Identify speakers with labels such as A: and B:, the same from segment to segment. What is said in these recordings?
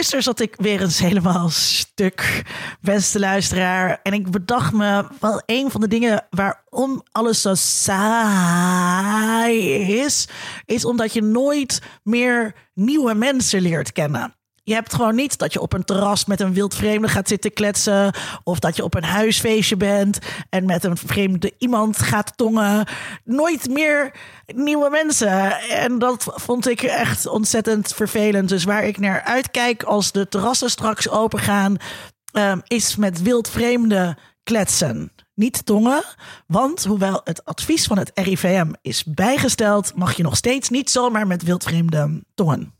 A: gisteren zat ik weer eens helemaal stuk, beste luisteraar. En ik bedacht me wel een van de dingen waarom alles zo saai is, is omdat je nooit meer nieuwe mensen leert kennen. Je hebt gewoon niet dat je op een terras met een wildvreemde gaat zitten kletsen. Of dat je op een huisfeestje bent en met een vreemde iemand gaat tongen. Nooit meer nieuwe mensen. En dat vond ik echt ontzettend vervelend. Dus waar ik naar uitkijk als de terrassen straks open gaan, um, is met wildvreemde kletsen. Niet tongen, want hoewel het advies van het RIVM is bijgesteld, mag je nog steeds niet zomaar met wildvreemde tongen.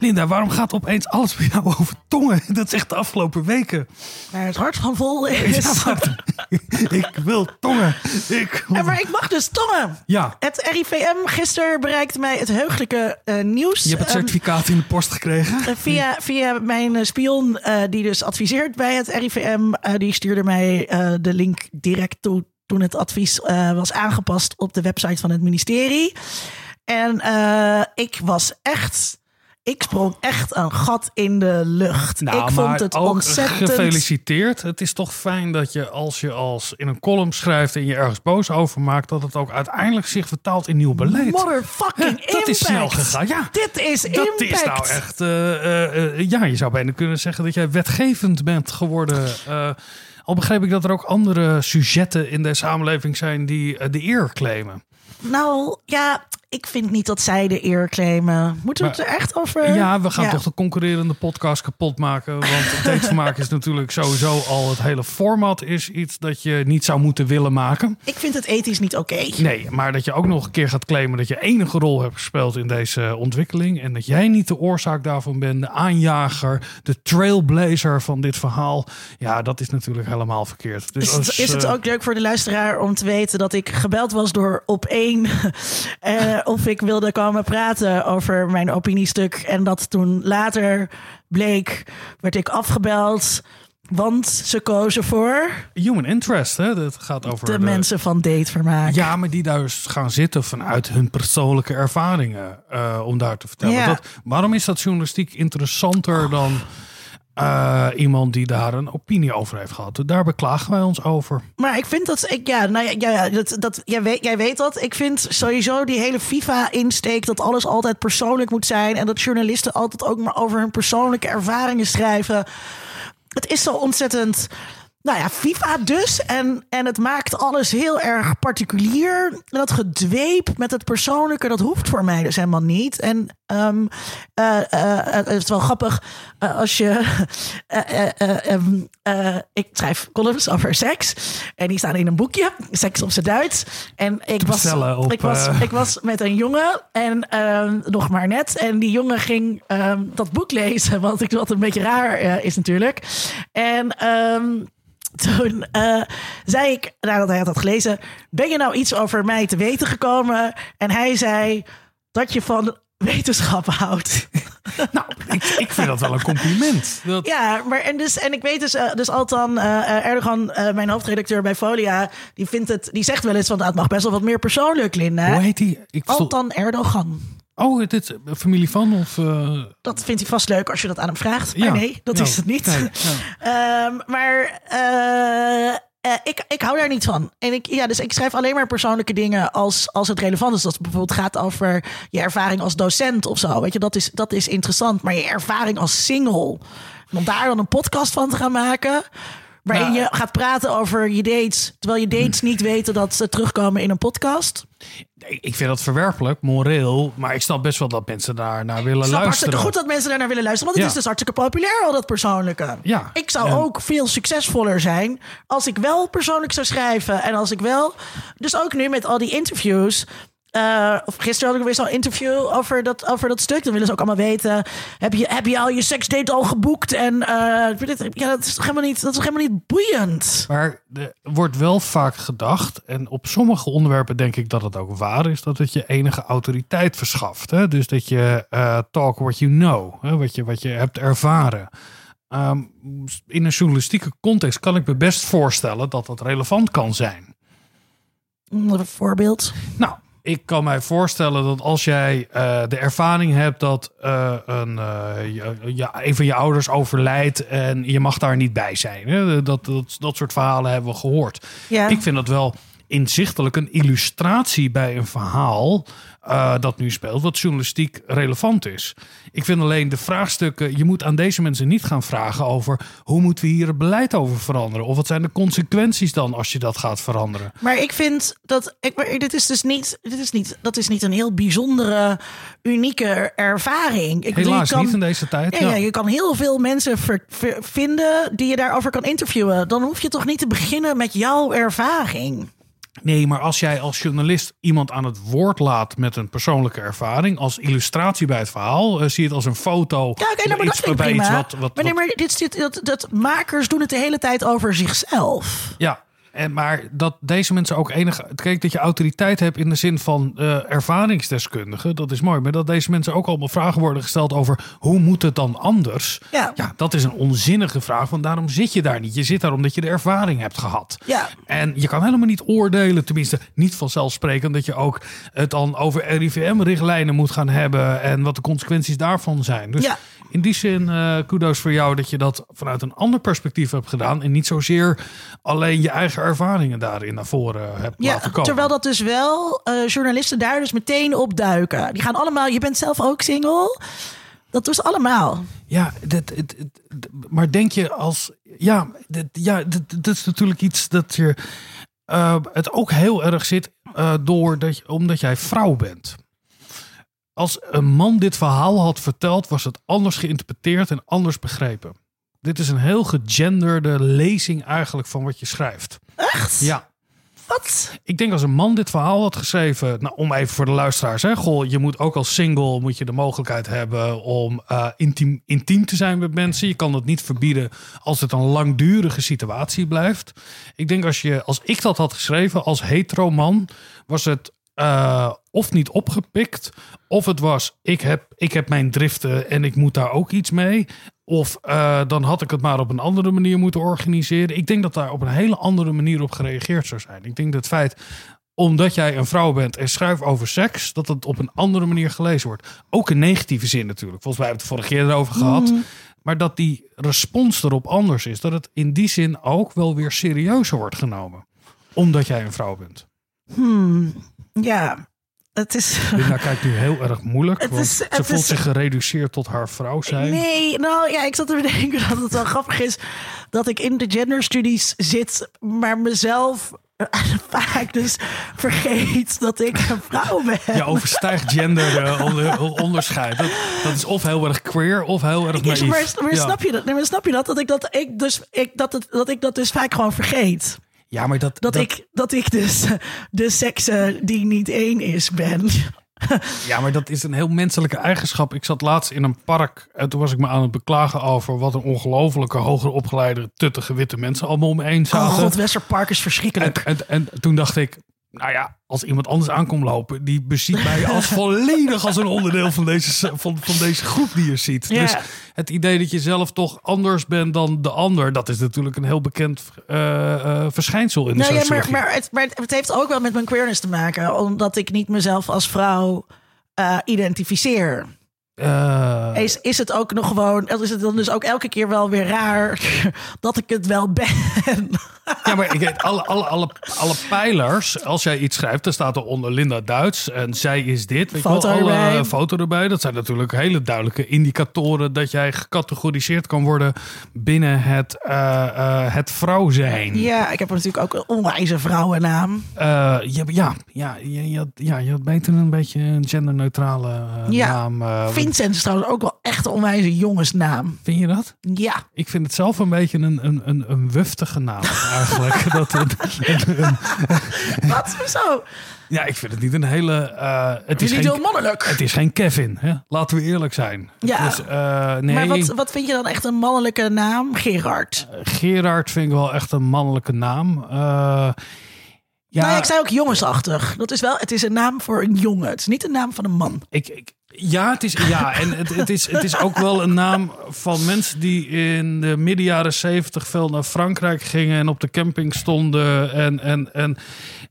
B: Linda, waarom gaat opeens alles bij jou over tongen? Dat is echt de afgelopen weken.
A: Waar het hart van vol is.
B: ik wil tongen. Ik wil...
A: Ja, maar ik mag dus tongen.
B: Ja.
A: Het RIVM gisteren bereikte mij het heugelijke uh, nieuws.
B: Je hebt het certificaat um, in de post gekregen.
A: Uh, via, via mijn spion, uh, die dus adviseert bij het RIVM. die stuurde mij de link direct toe toen het advies was aangepast op de website van het ministerie. En ik was echt ik sprong echt een gat in de lucht.
B: Nou,
A: ik vond het ontzettend.
B: Gefeliciteerd. Het is toch fijn dat je als je als in een column schrijft en je ergens boos over maakt, dat het ook uiteindelijk zich vertaalt in nieuw beleid.
A: Motherfucking
B: ja, Dat is snel gegaan. Ja,
A: dit is
B: dat
A: impact.
B: is nou echt. Uh, uh, ja, je zou bijna kunnen zeggen dat jij wetgevend bent geworden. Uh, al begreep ik dat er ook andere sujetten in de samenleving zijn die de eer claimen.
A: Nou ja, ik vind niet dat zij de eer claimen. Moeten we het er echt over?
B: Ja, we gaan ja. toch de concurrerende podcast kapot maken. Want datevermaak is natuurlijk sowieso al het hele format is iets dat je niet zou moeten willen maken.
A: Ik vind het ethisch niet oké. Okay.
B: Nee, maar dat je ook nog een keer gaat claimen dat je enige rol hebt gespeeld in deze ontwikkeling. En dat jij niet de oorzaak daarvan bent, de aanjager, de trailblazer van dit verhaal. Ja, dat is natuurlijk helemaal verkeerd.
A: Dus is, het, is het ook leuk voor de luisteraar om te weten dat ik gebeld was door op één. uh, of ik wilde komen praten over mijn opiniestuk. En dat toen later bleek, werd ik afgebeld. Want ze kozen voor.
B: Human interest, hè? Dat gaat over.
A: De, de mensen van datevermaak.
B: Ja, maar die daar dus gaan zitten vanuit hun persoonlijke ervaringen. Uh, om daar te vertellen.
A: Ja.
B: Dat, waarom is dat journalistiek interessanter oh. dan. Uh, iemand die daar een opinie over heeft gehad. Daar beklagen wij ons over.
A: Maar ik vind dat ik ja, nou ja, ja dat, dat jij weet, jij weet dat. Ik vind sowieso die hele FIFA-insteek dat alles altijd persoonlijk moet zijn en dat journalisten altijd ook maar over hun persoonlijke ervaringen schrijven. Het is zo ontzettend. Nou ja, FIFA dus. En, en het maakt alles heel erg particulier. En dat gedweep met het persoonlijke, dat hoeft voor mij dus helemaal niet. En um, uh, uh, het is wel grappig als je. Um, ik schrijf columns over seks. En die staan in een boekje. Seks op zijn Duits. En ik was,
B: op,
A: ik, was, ik was met een jongen. En ehm, nog maar net. En die jongen ging dat boek lezen. Wat, ik, wat een beetje raar is natuurlijk. En toen uh, zei ik, nadat hij had dat gelezen, ben je nou iets over mij te weten gekomen? En hij zei dat je van wetenschap houdt.
B: Nou, ik, ik vind dat wel een compliment. Dat...
A: Ja, maar en, dus, en ik weet dus, uh, dus Altan uh, Erdogan, uh, mijn hoofdredacteur bij Folia, die, vindt het, die zegt wel eens van, nou, het mag best wel wat meer persoonlijk, Linda.
B: Hoe heet die? Ik
A: Altan Erdogan.
B: Oh, dit familie van? Of, uh...
A: Dat vindt hij vast leuk als je dat aan hem vraagt. Maar
B: Ja.
A: nee, dat
B: Nou,
A: is het niet.
B: nee,
A: Ehm, maar eh, eh, ik, ik hou daar niet van. En ik, ja, dus ik schrijf alleen maar persoonlijke dingen als, als het relevant is. Dat het bijvoorbeeld gaat over je ervaring als docent of zo. Weet je, dat is, dat is interessant. Maar je ervaring als single. en Om daar dan een podcast van te gaan maken. Waarin
B: Nou,
A: je gaat praten over je dates. Terwijl je dates niet weten dat ze terugkomen in een podcast.
B: Ik vind dat verwerpelijk, moreel. Maar ik snap best wel dat mensen daar naar willen
A: Ik snap
B: luisteren.
A: hartstikke goed dat mensen daarnaar willen luisteren. Want het
B: Ja.
A: is dus hartstikke populair, al dat persoonlijke.
B: Ja.
A: Ik zou
B: En-
A: ook veel succesvoller zijn als ik wel persoonlijk zou schrijven. En als ik wel... Dus ook nu met al die interviews... eh, of gisteren had ik weer zo'n interview over dat, over dat stuk. Dan willen ze ook allemaal weten: heb je, heb je al je seksdate al geboekt? En eh, ja, dat is toch helemaal niet, dat is helemaal niet boeiend.
B: Maar er wordt wel vaak gedacht, en op sommige onderwerpen denk ik dat het ook waar is, dat het je enige autoriteit verschaft. Hè? Dus dat je eh, talk what you know, hè? Wat, je, wat je hebt ervaren. Ehm, in een journalistieke context kan ik me best voorstellen dat dat relevant kan zijn.
A: Een voorbeeld.
B: Nou, ik kan mij voorstellen dat als jij uh, de ervaring hebt dat uh, een, uh, ja, een van je ouders overlijdt en je mag daar niet bij zijn. Hè? Dat, dat, dat soort verhalen hebben we gehoord.
A: Ja.
B: Ik vind dat wel inzichtelijk een illustratie bij een verhaal uh, dat nu speelt, wat journalistiek relevant is. Ik vind alleen de vraagstukken, je moet aan deze mensen niet gaan vragen over hoe moeten we hier het beleid over veranderen? Of wat zijn de consequenties dan als je dat gaat veranderen?
A: Maar ik vind dat, ik, maar dit is dus niet, dit is niet, dat is niet een heel bijzondere, unieke ervaring. Ik
B: Helaas
A: bedoel, kan,
B: niet in deze tijd.
A: Ja, ja. je kan heel veel mensen ver, ver, vinden die je daarover kan interviewen. Dan hoef je toch niet te beginnen met jouw ervaring.
B: Nee, maar als jij als journalist iemand aan het woord laat met een persoonlijke ervaring, als illustratie bij het verhaal, uh, zie je het als een foto.
A: Ja, oké, nou, maar dat vind ik prima. Iets wat, wat, maar nee, maar dit, dit, dat, dat makers doen het de hele tijd over zichzelf.
B: Ja, en maar dat deze mensen ook enige. Kijk, dat je autoriteit hebt in de zin van uh, ervaringsdeskundigen, dat is mooi. Maar dat deze mensen ook allemaal vragen worden gesteld over hoe moet het dan anders?
A: Ja.
B: ja, dat is een onzinnige vraag. Want daarom zit je daar niet. Je zit daar omdat je de ervaring hebt gehad.
A: Ja.
B: En je kan helemaal niet oordelen, tenminste niet vanzelfsprekend, dat je ook het dan over RIVM-richtlijnen moet gaan hebben en wat de consequenties daarvan zijn. Dus
A: ja.
B: in die zin, uh, kudos voor jou dat je dat vanuit een ander perspectief hebt gedaan. En niet zozeer alleen je eigen ervaringen daarin naar voren hebt
A: ja,
B: laten komen.
A: Terwijl dat dus wel uh, journalisten daar dus meteen op duiken. Die gaan allemaal, je bent zelf ook single. Dat doen ze allemaal.
B: Ja, dit, dit, dit, maar denk je als. Ja, dit, ja dit, is natuurlijk iets dat je. Uh, het ook heel erg zit uh, door dat je, omdat jij vrouw bent. Als een man dit verhaal had verteld, was het anders geïnterpreteerd en anders begrepen. Dit is een heel gegenderde lezing eigenlijk van wat je schrijft.
A: Echt?
B: Ja.
A: Wat?
B: Ik denk als een man dit verhaal had geschreven, nou, om even voor de luisteraars, hè, goh, je moet ook als single moet je de mogelijkheid hebben om uh, intiem, intiem te zijn met mensen. Je kan dat niet verbieden als het een langdurige situatie blijft. Ik denk als je, als ik dat had geschreven als hetero man, was het uh, of niet opgepikt, of het was ik heb, ik heb mijn driften en ik moet daar ook iets mee. Of uh, dan had ik het maar op een andere manier moeten organiseren. Ik denk dat daar op een hele andere manier op gereageerd zou zijn. Ik denk dat het feit, omdat jij een vrouw bent en schrijft over seks, dat het op een andere manier gelezen wordt. Ook in negatieve zin natuurlijk. Volgens mij hebben we het vorige keer erover gehad.
A: Mm.
B: Maar dat die respons erop anders is. Dat het in die zin ook wel weer serieuzer wordt genomen. Omdat jij een vrouw bent.
A: Hmm. Ja, het is.
B: Linda kijkt nu heel erg moeilijk.
A: Het
B: want
A: is-
B: ze
A: het
B: voelt
A: is-
B: zich gereduceerd tot haar vrouw zijn.
A: Nee, nou ja, ik zat te bedenken dat het wel grappig is dat ik in de genderstudies zit, maar mezelf eh, vaak dus vergeet dat ik een vrouw ben.
B: Je overstijgt gender eh, onder- onderscheid. Dat, dat is of heel erg queer of heel erg
A: Ja,
B: naïef.
A: maar, maar
B: ja.
A: snap je dat? Nee, maar snap je dat? Dat ik dat ik dus ik dat het, dat ik dat dus vaak gewoon vergeet.
B: Ja, maar dat,
A: Dat, ik dat ik dus de sekse die niet één is ben.
B: Ja, maar dat is een heel menselijke eigenschap. Ik zat laatst in een park en toen was ik me aan het beklagen over wat een ongelofelijke hoger opgeleide, tuttige witte mensen allemaal om me heen
A: Oh
B: zaten.
A: god, Westerpark is
B: en,
A: verschrikkelijk.
B: en, en toen dacht ik, nou ja, als iemand anders aankomt lopen, die beziet mij als volledig als een onderdeel van deze, van, van deze groep die je ziet. Dus het idee dat je zelf toch anders bent dan de ander, dat is natuurlijk een heel bekend eh, eh, verschijnsel in de
A: Nou ja, maar, maar, het, maar het heeft ook wel met mijn queerness te maken, omdat ik niet mezelf als vrouw eh, identificeer.
B: Eh,
A: Is, is het ook nog gewoon, is het dan dus ook elke keer wel weer raar dat ik het wel ben?
B: Ja, maar ik weet, alle, alle, alle, alle pijlers, als jij iets schrijft, dan staat er onder Linda Duits en zij is dit. Weet
A: Foto
B: je alle foto erbij. Dat zijn natuurlijk hele duidelijke indicatoren dat jij gecategoriseerd kan worden binnen het, eh, het vrouw zijn.
A: Ja, ik heb natuurlijk ook een onwijze vrouwennaam.
B: Ja, ja, ja, ja, ja, ja, je had beter een beetje een genderneutrale
A: Ja,
B: naam.
A: Vind Vincent is trouwens ook wel echt een onwijze jongensnaam.
B: Vind je dat?
A: Ja.
B: Ik vind het zelf een beetje een, een, een, een wuftige naam eigenlijk. dat, een, een, een,
A: Wat? Zo.
B: ja, ik vind het niet een hele... eh, het, is
A: is niet
B: geen,
A: heel mannelijk.
B: het is geen Kevin, hè? laten we eerlijk zijn.
A: Ja.
B: Is, eh, nee,
A: Maar wat, wat vind je dan echt een mannelijke naam? Gerard.
B: Gerard vind ik wel echt een mannelijke naam. Eh, ja,
A: Nou ja, ik zei ook jongensachtig. Dat is wel, het is een naam voor een jongen. Het is niet een naam van een man.
B: Ik, ik, ja, het is, ja, en het, het, is, het is ook wel een naam van mensen die in de midden jaren zeventig veel naar Frankrijk gingen en op de camping stonden. En, en, en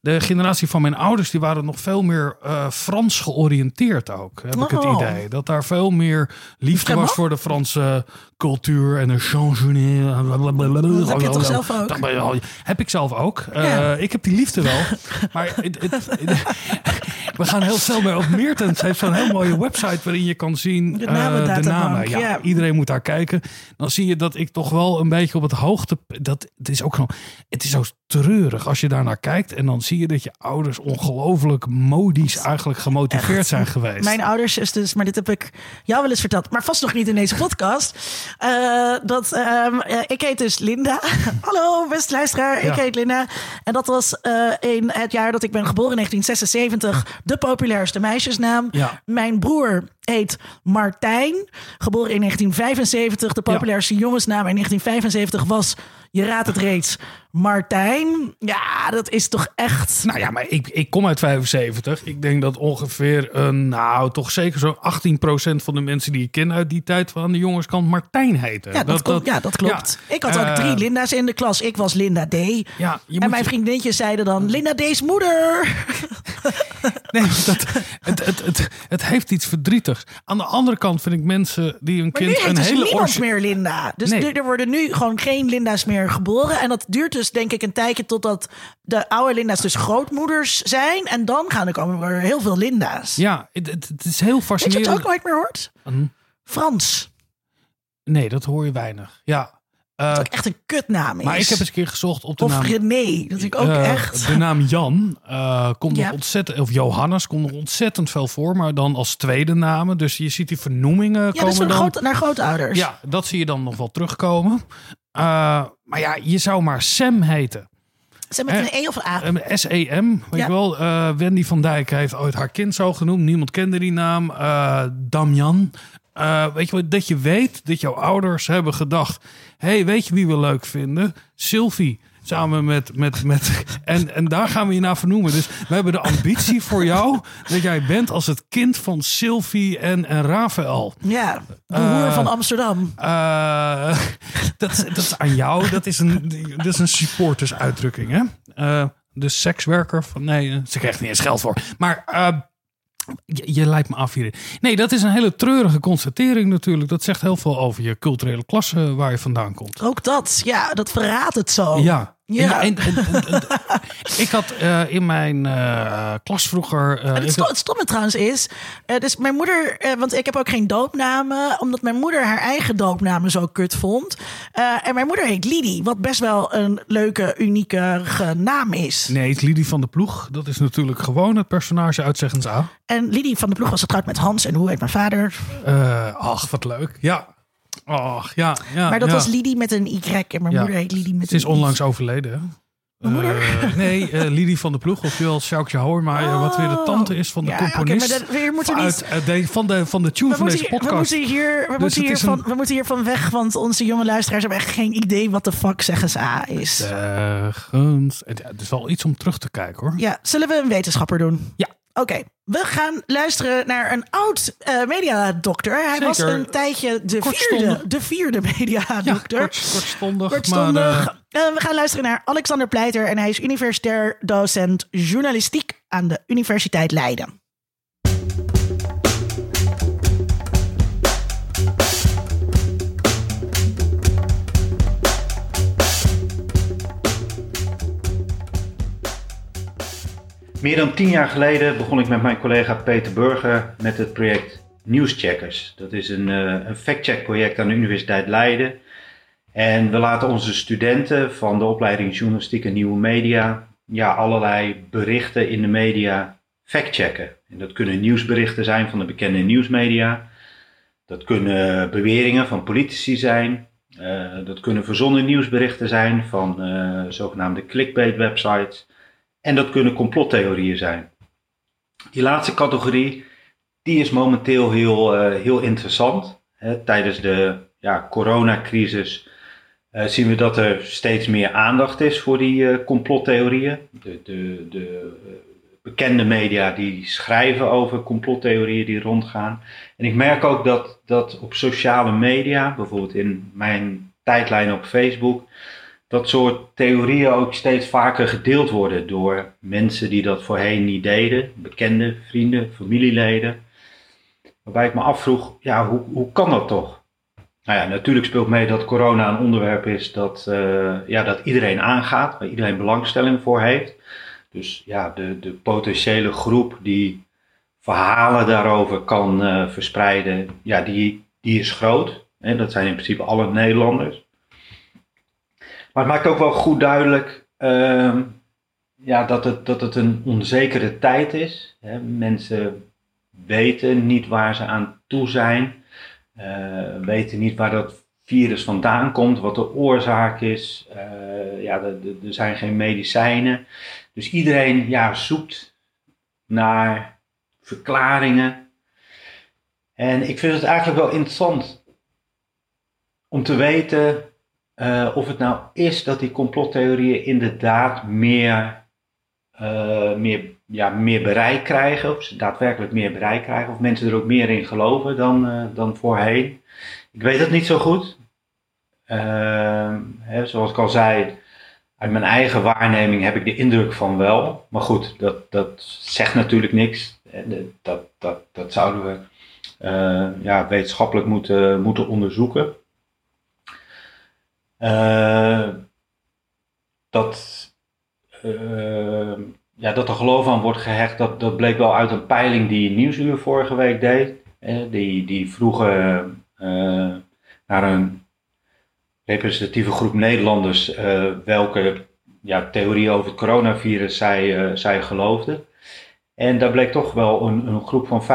B: de generatie van mijn ouders, die waren nog veel meer eh, Frans georiënteerd ook, heb ik het
A: Oh.
B: idee. Dat daar veel meer liefde was voor de Franse cultuur en een changeneer.
A: Dat heb je toch zelf ook?
B: Dat Heb ik zelf ook. Eh. Ik heb die liefde wel. maar het, het- we gaan heel snel bij op Meertens. heeft zo'n heel mooie website waarin je kan zien
A: De
B: eh, de namen. Ja,
A: ja.
B: Iedereen moet daar kijken. Dan zie je dat ik toch wel een beetje op het hoogte... Dat, het is ook nog, het is zo treurig als je daar naar kijkt. En dan zie je dat je ouders ongelooflijk modisch eigenlijk gemotiveerd
A: Echt.
B: zijn geweest.
A: Mijn ouders is dus, maar dit heb ik jou wel eens verteld, maar vast nog niet in deze podcast. Eh, dat, ehm, eh, ik heet dus Linda. Hallo, beste luisteraar. Ik heet Linda. En dat was eh, in het jaar dat ik ben geboren, in 1976, de populairste meisjesnaam.
B: Ja.
A: Mijn broer heet Martijn, geboren in 1975. De populairste jongensnaam in 1975 was, je raadt het reeds, Martijn. Ja, dat is toch echt...
B: Nou ja, maar ik, ik kom uit 75. Ik denk dat ongeveer een, nou toch zeker zo'n 18% van de mensen die ik ken uit die tijd van de jongenskant Martijn heten.
A: Ja, dat, klopt. ja, dat klopt.
B: ja.
A: Ik had ook
B: Eh,
A: drie Linda's in de klas. Ik was Linda D.
B: Ja, je
A: en mijn
B: je-
A: vriendinnetjes zeiden dan Linda D's moeder.
B: Nee, dat, het, het, het, het heeft iets verdrietigs. Aan de andere kant vind ik mensen die een
A: Maar
B: kind een
A: dus
B: hele
A: niemand meer Linda. Dus
B: Nee.
A: er worden nu gewoon geen Linda's meer geboren. En dat duurt dus denk ik een tijdje totdat de oude Linda's dus grootmoeders zijn. En dan gaan er komen er heel veel Linda's.
B: Ja, het, het, het is heel
A: Weet je
B: fascinerend.
A: je ook nooit meer hoort?
B: Hm?
A: Frans.
B: Nee, dat hoor je weinig. Ja. Eh,
A: Dat ook echt een kutnaam is.
B: maar ik heb eens een keer gezocht op de
A: Of
B: naam...
A: René. Dat ik ook
B: Eh,
A: echt.
B: De naam Jan eh, komt
A: Ja.
B: nog ontzettend, of Johannes komt nog ontzettend veel voor, maar dan als tweede namen. Dus je ziet die vernoemingen
A: Ja,
B: komen
A: van
B: dan.
A: groot, naar grootouders.
B: Ja, dat zie je dan nog wel terugkomen. Maar ja, je zou maar Sam heten.
A: Zijn met een E of een A.
B: S-E-M, weet
A: Ja.
B: je wel. Wendy van Dijk heeft ooit haar kind zo genoemd. Niemand kende die naam. Damian. Eh, weet je wat, dat je weet dat jouw ouders hebben gedacht... hey, weet je wie we leuk vinden? Sylvie. Samen met... met, met en, en daar gaan we je naar vernoemen. Dus we hebben de ambitie voor jou... dat jij bent als het kind van Sylvie en, en Rafael.
A: Ja, de
B: Eh,
A: hoer van Amsterdam.
B: Eh, dat, dat is aan jou. Dat is een, dat is een supportersuitdrukking, hè? Eh, de sekswerker van... Nee, eh, ze krijgt niet eens geld voor. Maar eh, je, je leidt me af hier. Nee, dat is een hele treurige constatering natuurlijk. Dat zegt heel veel over je culturele klasse waar je vandaan komt.
A: Ook dat, ja, dat verraadt het zo.
B: Ja.
A: Ja.
B: En, en- ik had eh, in mijn eh, klas vroeger... eh,
A: het, stomme trouwens is, dus mijn moeder, want ik heb ook geen doopnamen, omdat mijn moeder haar eigen doopnamen zo kut vond. En mijn moeder heet Lidie, wat best wel een leuke, unieke naam is.
B: Nee, het Lidie van de Ploeg. Dat is natuurlijk gewoon het personage uit Zeggens A.
A: En Lidie van de Ploeg was getrouwd met Hans en hoe heet mijn vader?
B: Ach, wat leuk. Ja. Ach, ja. ja
A: maar dat
B: ja.
A: was Lidie met een Y en mijn
B: Ja.
A: moeder heet Lidie met
B: Ze is
A: een I.
B: onlangs overleden. hè?
A: Mijn moeder?
B: Eh, nee, eh Lidie van de Ploeg, ofwel Sjoukje Houwermaier, wat weer de tante is van de
A: Ja,
B: componist.
A: maar dat- we moeten
B: van,
A: niet-
B: uit, eh, de, van, de, van de tune
A: We
B: van
A: moeten,
B: deze
A: hier, we
B: podcast.
A: moeten hier, we,
B: Dus
A: moeten
B: is
A: hiervan,
B: een-
A: we moeten hiervan weg, want onze jonge luisteraars hebben echt geen idee wat de fuck zeggen ze A is.
B: Zeggens. Het het is wel iets om terug te kijken hoor.
A: Ja, zullen we een wetenschapper doen?
B: Ja.
A: Oké, we gaan luisteren naar een oud eh mediadokter. Hij was een tijdje de vierde, de vierde
B: Ja,
A: mediadokter.
B: kort, kortstondig.
A: Kortstondig.
B: Maar, eh,
A: Eh, we gaan luisteren naar Alexander Pleiter en hij is universitair docent journalistiek aan de Universiteit Leiden.
C: Meer dan tien jaar geleden begon ik met mijn collega Peter Burger met het project Nieuwscheckers. Dat is een, eh, een fact-check project aan de Universiteit Leiden. En we laten onze studenten van de opleiding Journalistiek en Nieuwe Media ja, allerlei berichten in de media factchecken. En dat kunnen nieuwsberichten zijn van de bekende nieuwsmedia. dat kunnen beweringen van politici zijn. dat kunnen verzonnen nieuwsberichten zijn van zogenaamde clickbait websites. En dat kunnen complottheorieën zijn. Die laatste categorie, die is momenteel heel, heel interessant. Tijdens de ja, coronacrisis uh, zien we dat er steeds meer aandacht is voor die uh, complottheorieën. De, de, de bekende media die schrijven over complottheorieën die rondgaan. En ik merk ook dat, dat op sociale media, bijvoorbeeld in mijn tijdlijn op Facebook, dat soort theorieën ook steeds vaker gedeeld worden door mensen die dat voorheen niet deden, bekende vrienden, familieleden. Waarbij ik me afvroeg, ja, hoe, hoe kan dat toch? Nou ja, natuurlijk speelt mee dat corona een onderwerp is dat, uh, ja, dat iedereen aangaat, waar iedereen belangstelling voor heeft. Dus ja, de, de potentiële groep die verhalen daarover kan uh, verspreiden, ja, die, die is groot. En dat zijn in principe alle Nederlanders. Maar het maakt ook wel goed duidelijk uh, ja, dat, het, dat het een onzekere tijd is. Hè. Mensen weten niet waar ze aan toe zijn. Uh, weten niet waar dat virus vandaan komt, wat de oorzaak is. Uh, ja, er zijn geen medicijnen. Dus iedereen ja, zoekt naar verklaringen. En ik vind het eigenlijk wel interessant om te weten uh, of het nou is dat die complottheorieën inderdaad meer, meer ja, meer bereik krijgen, of ze daadwerkelijk meer bereik krijgen, of mensen er ook meer in geloven dan, uh, dan voorheen. Ik weet het niet zo goed. Uh, hè, zoals ik al zei, uit mijn eigen waarneming heb ik de indruk van wel. Maar goed, dat, dat zegt natuurlijk niks. Dat, dat, dat zouden we uh, ja, wetenschappelijk moeten, moeten onderzoeken. Dat ja, dat er geloof aan wordt gehecht, dat, dat bleek wel uit een peiling die Nieuwsuur vorige week deed. die, die vroegen naar een representatieve groep Nederlanders welke ja, theorie over het coronavirus zij, zij geloofden. En daar bleek toch wel een, een groep van 15%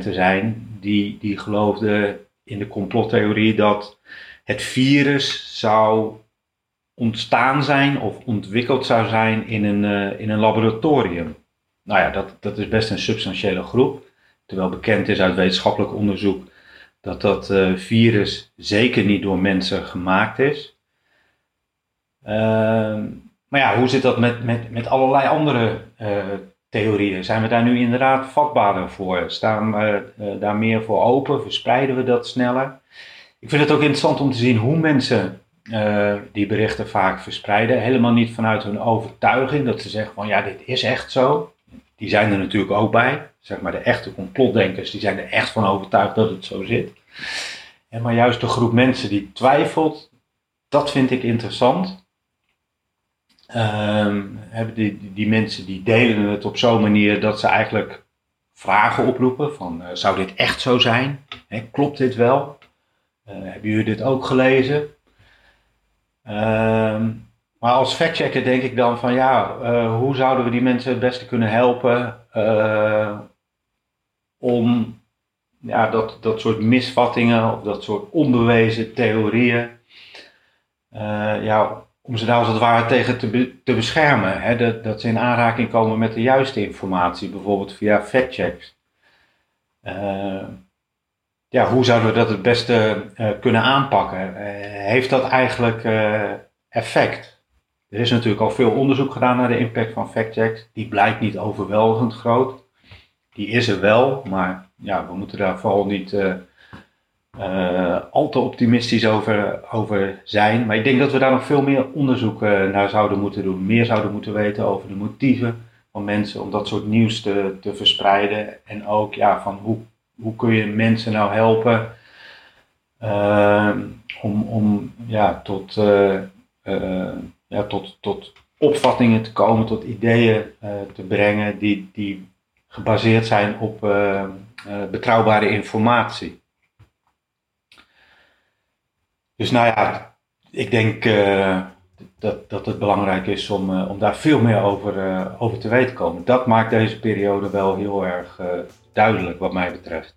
C: te zijn die, die geloofde in de complottheorie dat het virus zou ontstaan zijn of ontwikkeld zou zijn in een, uh, in een laboratorium. Nou ja, dat, dat is best een substantiële groep. Terwijl bekend is uit wetenschappelijk onderzoek dat dat uh, virus zeker niet door mensen gemaakt is. Uh, maar ja, hoe zit dat met, met, met allerlei andere uh, theorieën? Zijn we daar nu inderdaad vatbaarder voor? Staan we daar meer voor open? Verspreiden we dat sneller? Ik vind het ook interessant om te zien hoe mensen uh, die berichten vaak verspreiden. Helemaal niet vanuit hun overtuiging dat ze zeggen van ja, dit is echt zo. Die zijn er natuurlijk ook bij. Zeg maar de echte complotdenkers, die zijn er echt van overtuigd dat het zo zit. En maar juist de groep mensen die twijfelt, dat vind ik interessant. Um, die, die, mensen die delen het op zo'n manier dat ze eigenlijk vragen oproepen van uh, zou dit echt zo zijn? klopt dit wel? Uh, hebben jullie dit ook gelezen? Ehm, maar als factchecker denk ik dan van ja, uh, hoe zouden we die mensen het beste kunnen helpen uh, om ja, dat, dat soort misvattingen of dat soort onbewezen theorieën, ja, om ze daar als het ware tegen te, te beschermen. Hè? Dat, dat ze in aanraking komen met de juiste informatie, bijvoorbeeld via factchecks. Uh, ja, hoe zouden we dat het beste uh, kunnen aanpakken? Uh, heeft dat eigenlijk uh, effect? Er is natuurlijk al veel onderzoek gedaan naar de impact van factchecks. Die blijkt niet overweldigend groot. Die is er wel, maar ja, we moeten daar vooral niet al te optimistisch over, over zijn. Maar ik denk dat we daar nog veel meer onderzoek naar zouden moeten doen. Meer zouden moeten weten over de motieven van mensen om dat soort nieuws te, te verspreiden. En ook ja, van hoe hoe kun je mensen nou helpen uh, om, om ja, tot, uh, uh, ja, tot, tot opvattingen te komen, tot ideeën te brengen die, die gebaseerd zijn op betrouwbare informatie. Dus nou ja, ik denk dat, dat het belangrijk is om, om daar veel meer over, over te weten komen. Dat maakt deze periode wel heel erg duidelijk wat mij betreft.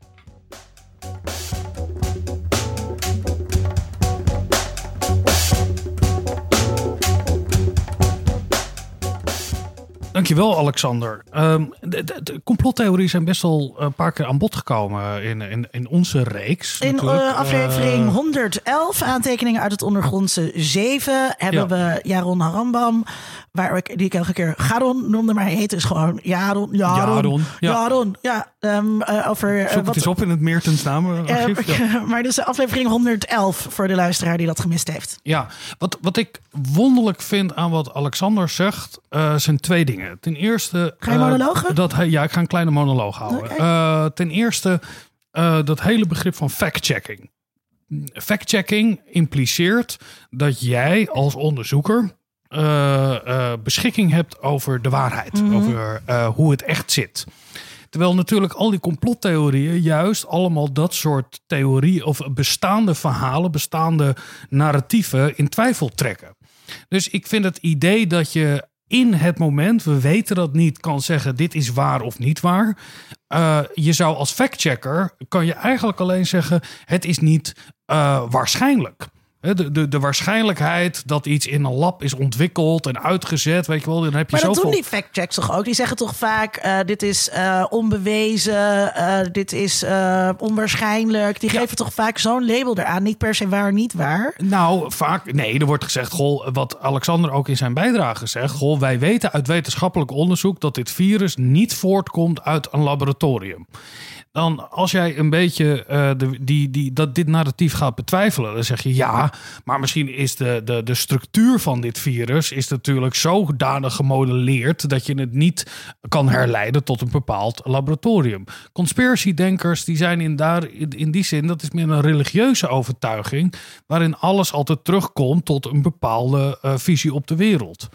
B: Dankjewel, Alexander. Ehm, de, de, de complottheorieën zijn best wel een paar keer aan bod gekomen in, in, in onze reeks.
A: In eh, aflevering
B: Eh,
A: 111, aantekeningen uit het ondergrondse 7, hebben
B: Ja.
A: we Jaron Harambam, waar ik, die ik elke keer Garon noemde, maar hij heet dus gewoon Jaron. Jaron.
B: Jaron, ja.
A: Jaron, ja. Ehm, eh, over eh,
B: Zoek het eens op in het Meertens namenarchief.
A: Eh,
B: Ja.
A: maar dus aflevering 111 voor de luisteraar die dat gemist heeft.
B: Ja, wat, wat ik wonderlijk vind aan wat Alexander zegt, eh, zijn twee dingen. Ten eerste.
A: Ga je monologen?
B: dat hij, ja, ik ga een kleine monoloog houden. Ten eerste, dat hele begrip van fact-checking. Fact-checking impliceert dat jij als onderzoeker beschikking hebt over de waarheid,
A: Mhm.
B: over hoe het echt zit. Terwijl natuurlijk al die complottheorieën juist allemaal dat soort theorieën of bestaande verhalen, bestaande narratieven in twijfel trekken. Dus ik vind het idee dat je in het moment, we weten dat niet, kan zeggen dit is waar of niet waar. Eh, je zou als factchecker, kan je eigenlijk alleen zeggen het is niet eh, waarschijnlijk. De, de, de waarschijnlijkheid dat iets in een lab is ontwikkeld en uitgezet, weet je wel, dan heb je
A: Maar dat
B: zoveel...
A: doen die factchecks toch ook? Die zeggen toch vaak, eh, dit is eh, onbewezen, eh, dit is onwaarschijnlijk. Die geven toch vaak zo'n label eraan, niet per se waar, niet waar.
B: Nou, vaak. Nee, er wordt gezegd, goh, wat Alexander ook in zijn bijdrage zegt. Goh, wij weten uit wetenschappelijk onderzoek dat dit virus niet voortkomt uit een laboratorium. Dan als jij een beetje eh, de, die, die, dat dit narratief gaat betwijfelen, dan zeg je ja, maar misschien is de, de, de structuur van dit virus is natuurlijk zodanig gemodelleerd dat je het niet kan herleiden tot een bepaald laboratorium. Conspiracy-denkers die zijn in, daar, in, in die zin, dat is meer een religieuze overtuiging, waarin alles altijd terugkomt tot een bepaalde eh, visie op de wereld.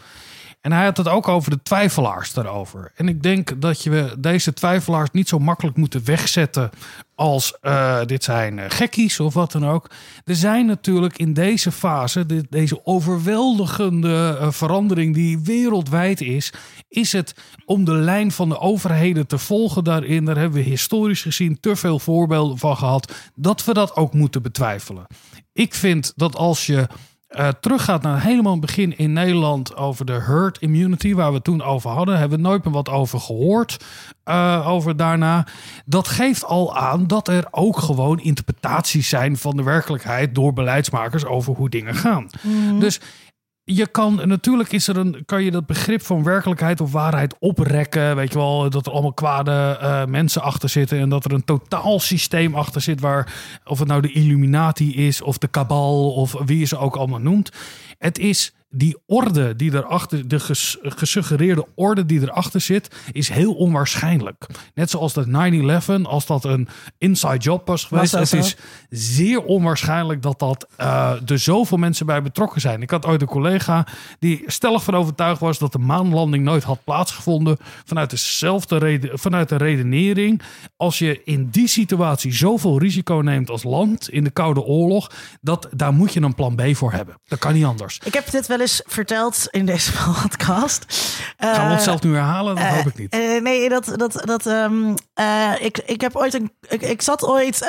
B: En hij had het ook over de twijfelaars daarover. En ik denk dat je deze twijfelaars niet zo makkelijk moeten wegzetten als eh, dit zijn eh, gekkies of wat dan ook. Er zijn natuurlijk in deze fase, deze overweldigende eh, verandering die wereldwijd is, is het om de lijn van de overheden te volgen daarin. Daar hebben we historisch gezien te veel voorbeelden van gehad dat we dat ook moeten betwijfelen. Ik vind dat als je eh, teruggaat naar helemaal het begin in Nederland over de herd immunity, waar we het toen over hadden, hebben we nooit meer wat over gehoord. eh, over daarna. Dat geeft al aan dat er ook gewoon interpretaties zijn van de werkelijkheid door beleidsmakers over hoe dingen gaan. Dus je kan natuurlijk is er een, kan je dat begrip van werkelijkheid of waarheid oprekken. Weet je wel, dat er allemaal kwade eh, mensen achter zitten. En dat er een totaal systeem achter zit waar, of het nou de Illuminati is, of de kabal, of wie je ze ook allemaal noemt. Het is die orde die erachter, de ges- gesuggereerde orde die erachter zit, is heel onwaarschijnlijk. Net zoals dat 9-11, als dat een inside job was geweest. het is zeer onwaarschijnlijk dat, dat eh, er zoveel mensen bij betrokken zijn. Ik had ooit een collega die stellig van overtuigd was dat de maanlanding nooit had plaatsgevonden. Vanuit dezelfde reden, vanuit de redenering. Als je in die situatie zoveel risico neemt als land in de Koude Oorlog, dat, daar moet je een plan B voor hebben. Dat kan niet anders.
A: Ik heb dit wel eens verteld in deze podcast.
B: Gaan we
A: Eh,
B: onszelf nu herhalen? Dat
A: Eh,
B: hoop ik niet.
A: eh, nee, dat, dat, dat, ehm, eh, ik, ik heb ooit een, ik, ik zat ooit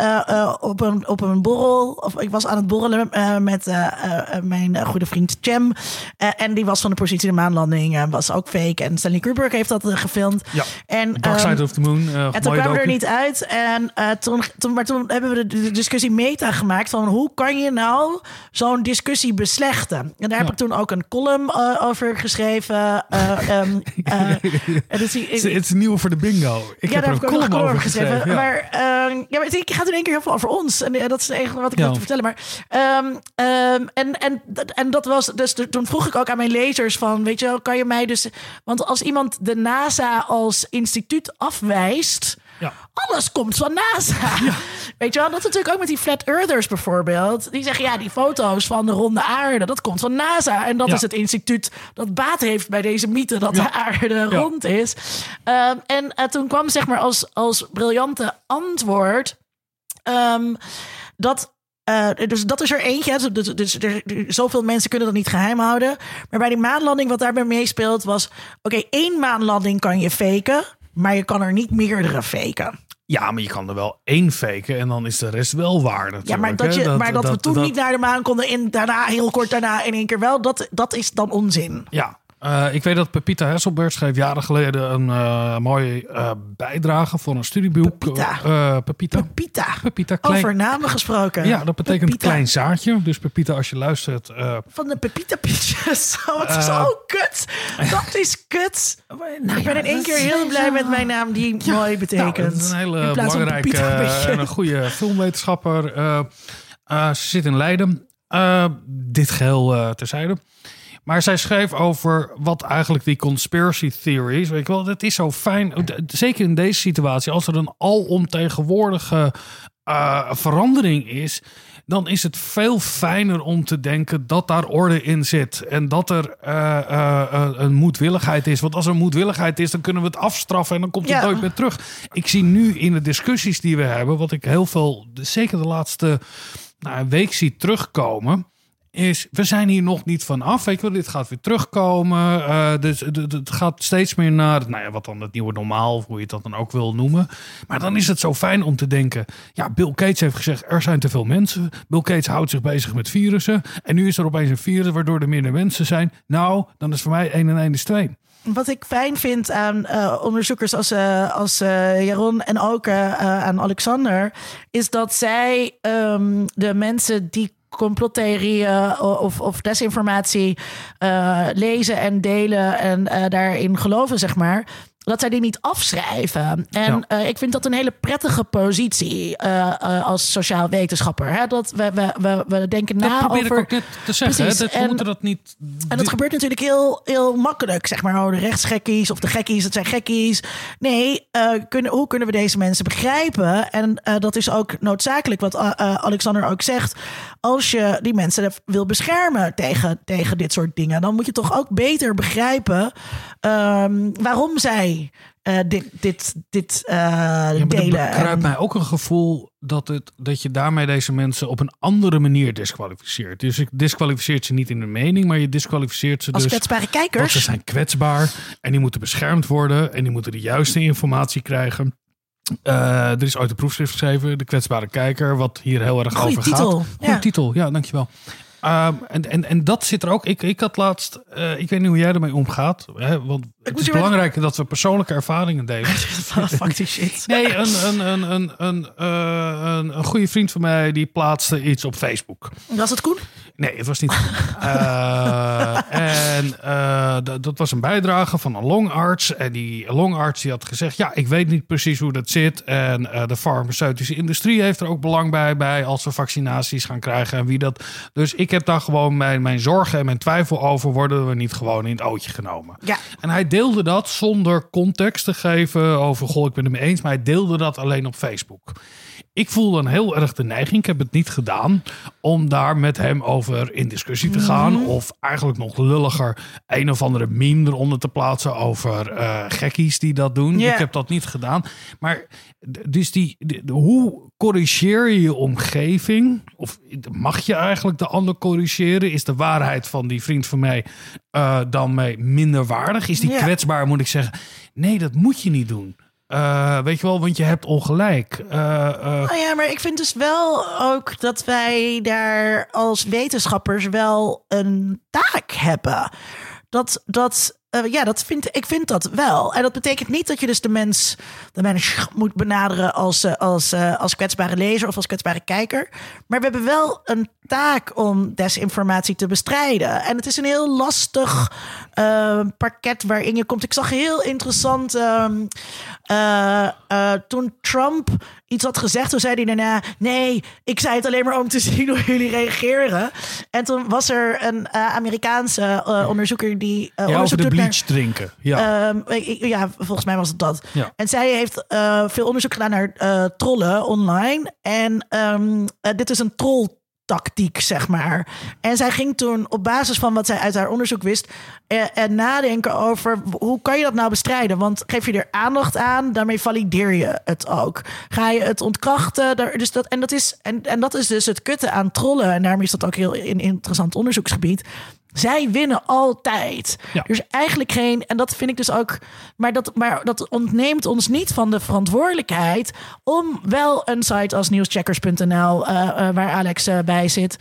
A: op, een, op een borrel, of ik was aan het borrelen met mijn goede vriend Cem. En die was van de positie de maanlanding, eh, was ook fake. En Stanley Kubrick heeft dat gefilmd.
B: Ja,
A: En,
B: Dark
A: ehm,
B: Side of the Moon.
A: en toen kwamen we er niet uit. En toen, toen, maar toen hebben we de, discussie meta gemaakt van hoe kan je nou zo'n discussie beslechten? En daar heb ik toen ook een column eh, over geschreven. En dus die-
B: Het is- nieuw voor de bingo. Ik
A: ja,
B: heb
A: daar
B: er
A: heb
B: een
A: ik ook nog
B: column over
A: geschreven.
B: geschreven. ja.
A: Maar ehm, ja, maar het gaat in één keer heel veel over ons. En dat is enige wat ik wil te vertellen. Maar, ehm, en, en, en dat was dus, de- toen vroeg ik ook aan mijn lezers van, weet je wel, kan je mij dus... Want als iemand de NASA als instituut afwijst...
B: Ja.
A: Alles komt van NASA. Weet je wel, dat is natuurlijk ook met die flat earthers bijvoorbeeld. Die zeggen, ja, die foto's van de ronde aarde, dat komt van NASA. En dat
B: Ja.
A: is het instituut dat baat heeft bij deze mythe dat de aarde
B: Ja.
A: rond is. Ehm, en eh, toen kwam zeg maar als, als briljante antwoord... ehm, dat eh, dus dat is er eentje. Dus, dus er, er- zoveel mensen kunnen dat niet geheim houden. Maar bij die maanlanding, wat daarbij meespeelt, was: oké, één maanlanding kan je faken, maar je kan er niet meerdere faken.
B: Ja, maar je kan er wel één faken en dan is de rest wel waar natuurlijk.
A: Ja, maar dat, je, maar dat, we toen
B: dat-
A: niet naar de maan konden en daarna, heel kort daarna in één keer wel, dat, dat is dan onzin.
B: Ja, Eh, ik weet dat Pepita Hesselberg schreef jaren geleden een eh, mooie eh, bijdrage voor een studieboek.
A: Pepita.
B: Pepita.
A: Pepita.
B: Pepita, klein.
A: Over namen gesproken.
B: Ja, dat betekent
A: Pepita.
B: klein zaadje. Dus Pepita, als je luistert.
A: Van de Pepita Pitches. Oh, is zo kut. Dat is kut.
B: nou
A: ik ben in één keer heel blij met mijn naam die mooi betekent.
B: Nou, dat is een hele belangrijke en een goede filmwetenschapper. Ze zit in Leiden. Dit geheel eh, terzijde. Maar zij schreef over wat eigenlijk die conspiracy theories. Weet je wel, het is zo fijn. Zeker in deze situatie, als er een alomtegenwoordige eh, verandering is. Dan is het veel fijner om te denken dat daar orde in zit. En dat er eh, eh, een moedwilligheid is. Want als er moedwilligheid is, dan kunnen we het afstraffen en dan komt het
A: Ja.
B: nooit meer terug. Ik zie nu in de discussies die we hebben, wat ik heel veel, zeker de laatste nou, week zie terugkomen. Is, we zijn hier nog niet van af. Weet je dit gaat weer terugkomen. Eh, dus het- gaat steeds meer naar, nou ja, wat dan het nieuwe normaal, hoe je dat dan ook wil noemen. Maar dan is het zo fijn om te denken, ja, Bill Gates heeft gezegd, er zijn te veel mensen. Bill Gates houdt zich bezig met virussen. En nu is er opeens een virus waardoor er minder mensen zijn. Nou, dan is voor mij 1 en 1 is 2.
A: Wat ik fijn vind aan eh, onderzoekers als, eh, als Jaron en ook aan Alexander, is dat zij ehm, de mensen die complottheorieën of, of desinformatie eh, lezen en delen en eh, daarin geloven, zeg maar. Dat zij die niet afschrijven. En
B: Ja.
A: eh, ik vind dat een hele prettige positie eh, eh, als sociaal wetenschapper. Hè? Dat we, we, we, we denken
B: Dat
A: na
B: probeer
A: over.
B: ik ook net te zeggen.
A: Precies.
B: Dat,
A: En-
B: dat niet...
A: En dat gebeurt natuurlijk heel, heel makkelijk. Zeg maar, oh, de rechtsgekkies of de gekkies, dat zijn gekkies. Nee, kunnen, hoe kunnen we deze mensen begrijpen? En dat is ook noodzakelijk, wat Alexander ook zegt. Als je die mensen wil beschermen tegen, tegen dit soort dingen, dan moet je toch ook beter begrijpen ehm, waarom zij eh, dit, dit, dit eh,
B: Ja, er
A: delen.
B: bekruipt
A: En-
B: mij ook een gevoel dat, het, dat je daarmee deze mensen op een andere manier disqualificeert. Dus je disqualificeert ze niet in hun mening, maar je disqualificeert ze
A: als
B: dus...
A: kwetsbare
B: Want ze
A: kijkers.
B: zijn kwetsbaar en die moeten beschermd worden en die moeten de juiste informatie krijgen. Eh, er is ooit een proefschrift geschreven, De kwetsbare kijker, wat hier heel erg
A: Goeie
B: over
A: titel,
B: gaat. Goeie
A: ja.
B: titel, ja, dankjewel. Ehm, en, en, en dat zit er ook. Ik, ik had laatst, eh, ik weet niet hoe jij ermee omgaat, hè, want het is belangrijk dat we persoonlijke ervaringen delen.
A: Fuck die shit.
B: Nee, een, een, een, een, een, eh, een, een goede vriend van mij die plaatste iets op Facebook.
A: Was het Koen?
B: Nee, het was niet. Eh, en eh, dat was een bijdrage van een longarts. En die longarts die had gezegd: Ja, ik weet niet precies hoe dat zit. En eh, de farmaceutische industrie heeft er ook belang bij, bij als we vaccinaties gaan krijgen. En wie dat. Dus ik heb daar gewoon mijn, mijn zorgen en mijn twijfel over. Worden we niet gewoon in het ootje genomen?
A: Ja.
B: En hij deelde dat zonder context te geven over, goh, ik ben het mee eens, maar hij deelde dat alleen op Facebook. Ik voel dan heel erg de neiging, ik heb het niet gedaan, om daar met hem over in discussie te gaan.
A: Mhm.
B: Of eigenlijk nog lulliger, een of andere meme eronder te plaatsen over eh, gekkies die dat doen. Ik heb dat niet gedaan. Maar dus die, hoe corrigeer je je omgeving? Of mag je eigenlijk de ander corrigeren? Is de waarheid van die vriend van mij eh, dan mee minder waardig? Is die kwetsbaar, moet ik zeggen? Nee, dat moet je niet doen. Eh, weet je wel, want je hebt ongelijk. Eh,
A: Nou ja, maar ik vind dus wel ook dat wij daar als wetenschappers wel een taak hebben. Dat, dat, ja, dat vind, ik vind dat wel. En dat betekent niet dat je dus de mens, de mens moet benaderen als, als, als kwetsbare lezer of als kwetsbare kijker. Maar we hebben wel een taak om desinformatie te bestrijden. En het is een heel lastig eh, pakket waarin je komt. Ik zag heel interessant ehm, eh, eh, toen Trump iets had gezegd, toen zei hij daarna: Nee, ik zei het alleen maar om te zien hoe jullie reageren. En toen was er een eh, Amerikaanse onderzoeker die.
B: ja, over de
A: naar-
B: bleach drinken. Ja.
A: Ehm, ja, volgens mij was het dat.
B: Ja.
A: En zij heeft veel onderzoek gedaan naar trollen online. En ehm, eh, dit is een trolltactiek, zeg maar. En zij ging toen op basis van wat zij uit haar onderzoek wist... eh, en nadenken over hoe kan je dat nou bestrijden? Want geef je er aandacht aan, daarmee valideer je het ook. Ga je het ontkrachten? Daar, dus dat, en, dat is, en, en dat is dus het kutte aan trollen. En daarom is dat ook heel een interessant onderzoeksgebied Zij winnen altijd.
B: Ja.
A: Is eigenlijk geen, en dat vind ik dus ook, maar dat, maar dat ontneemt ons niet van de verantwoordelijkheid om wel een site als nieuwscheckers.nl, eh, eh, waar Alex eh, bij zit,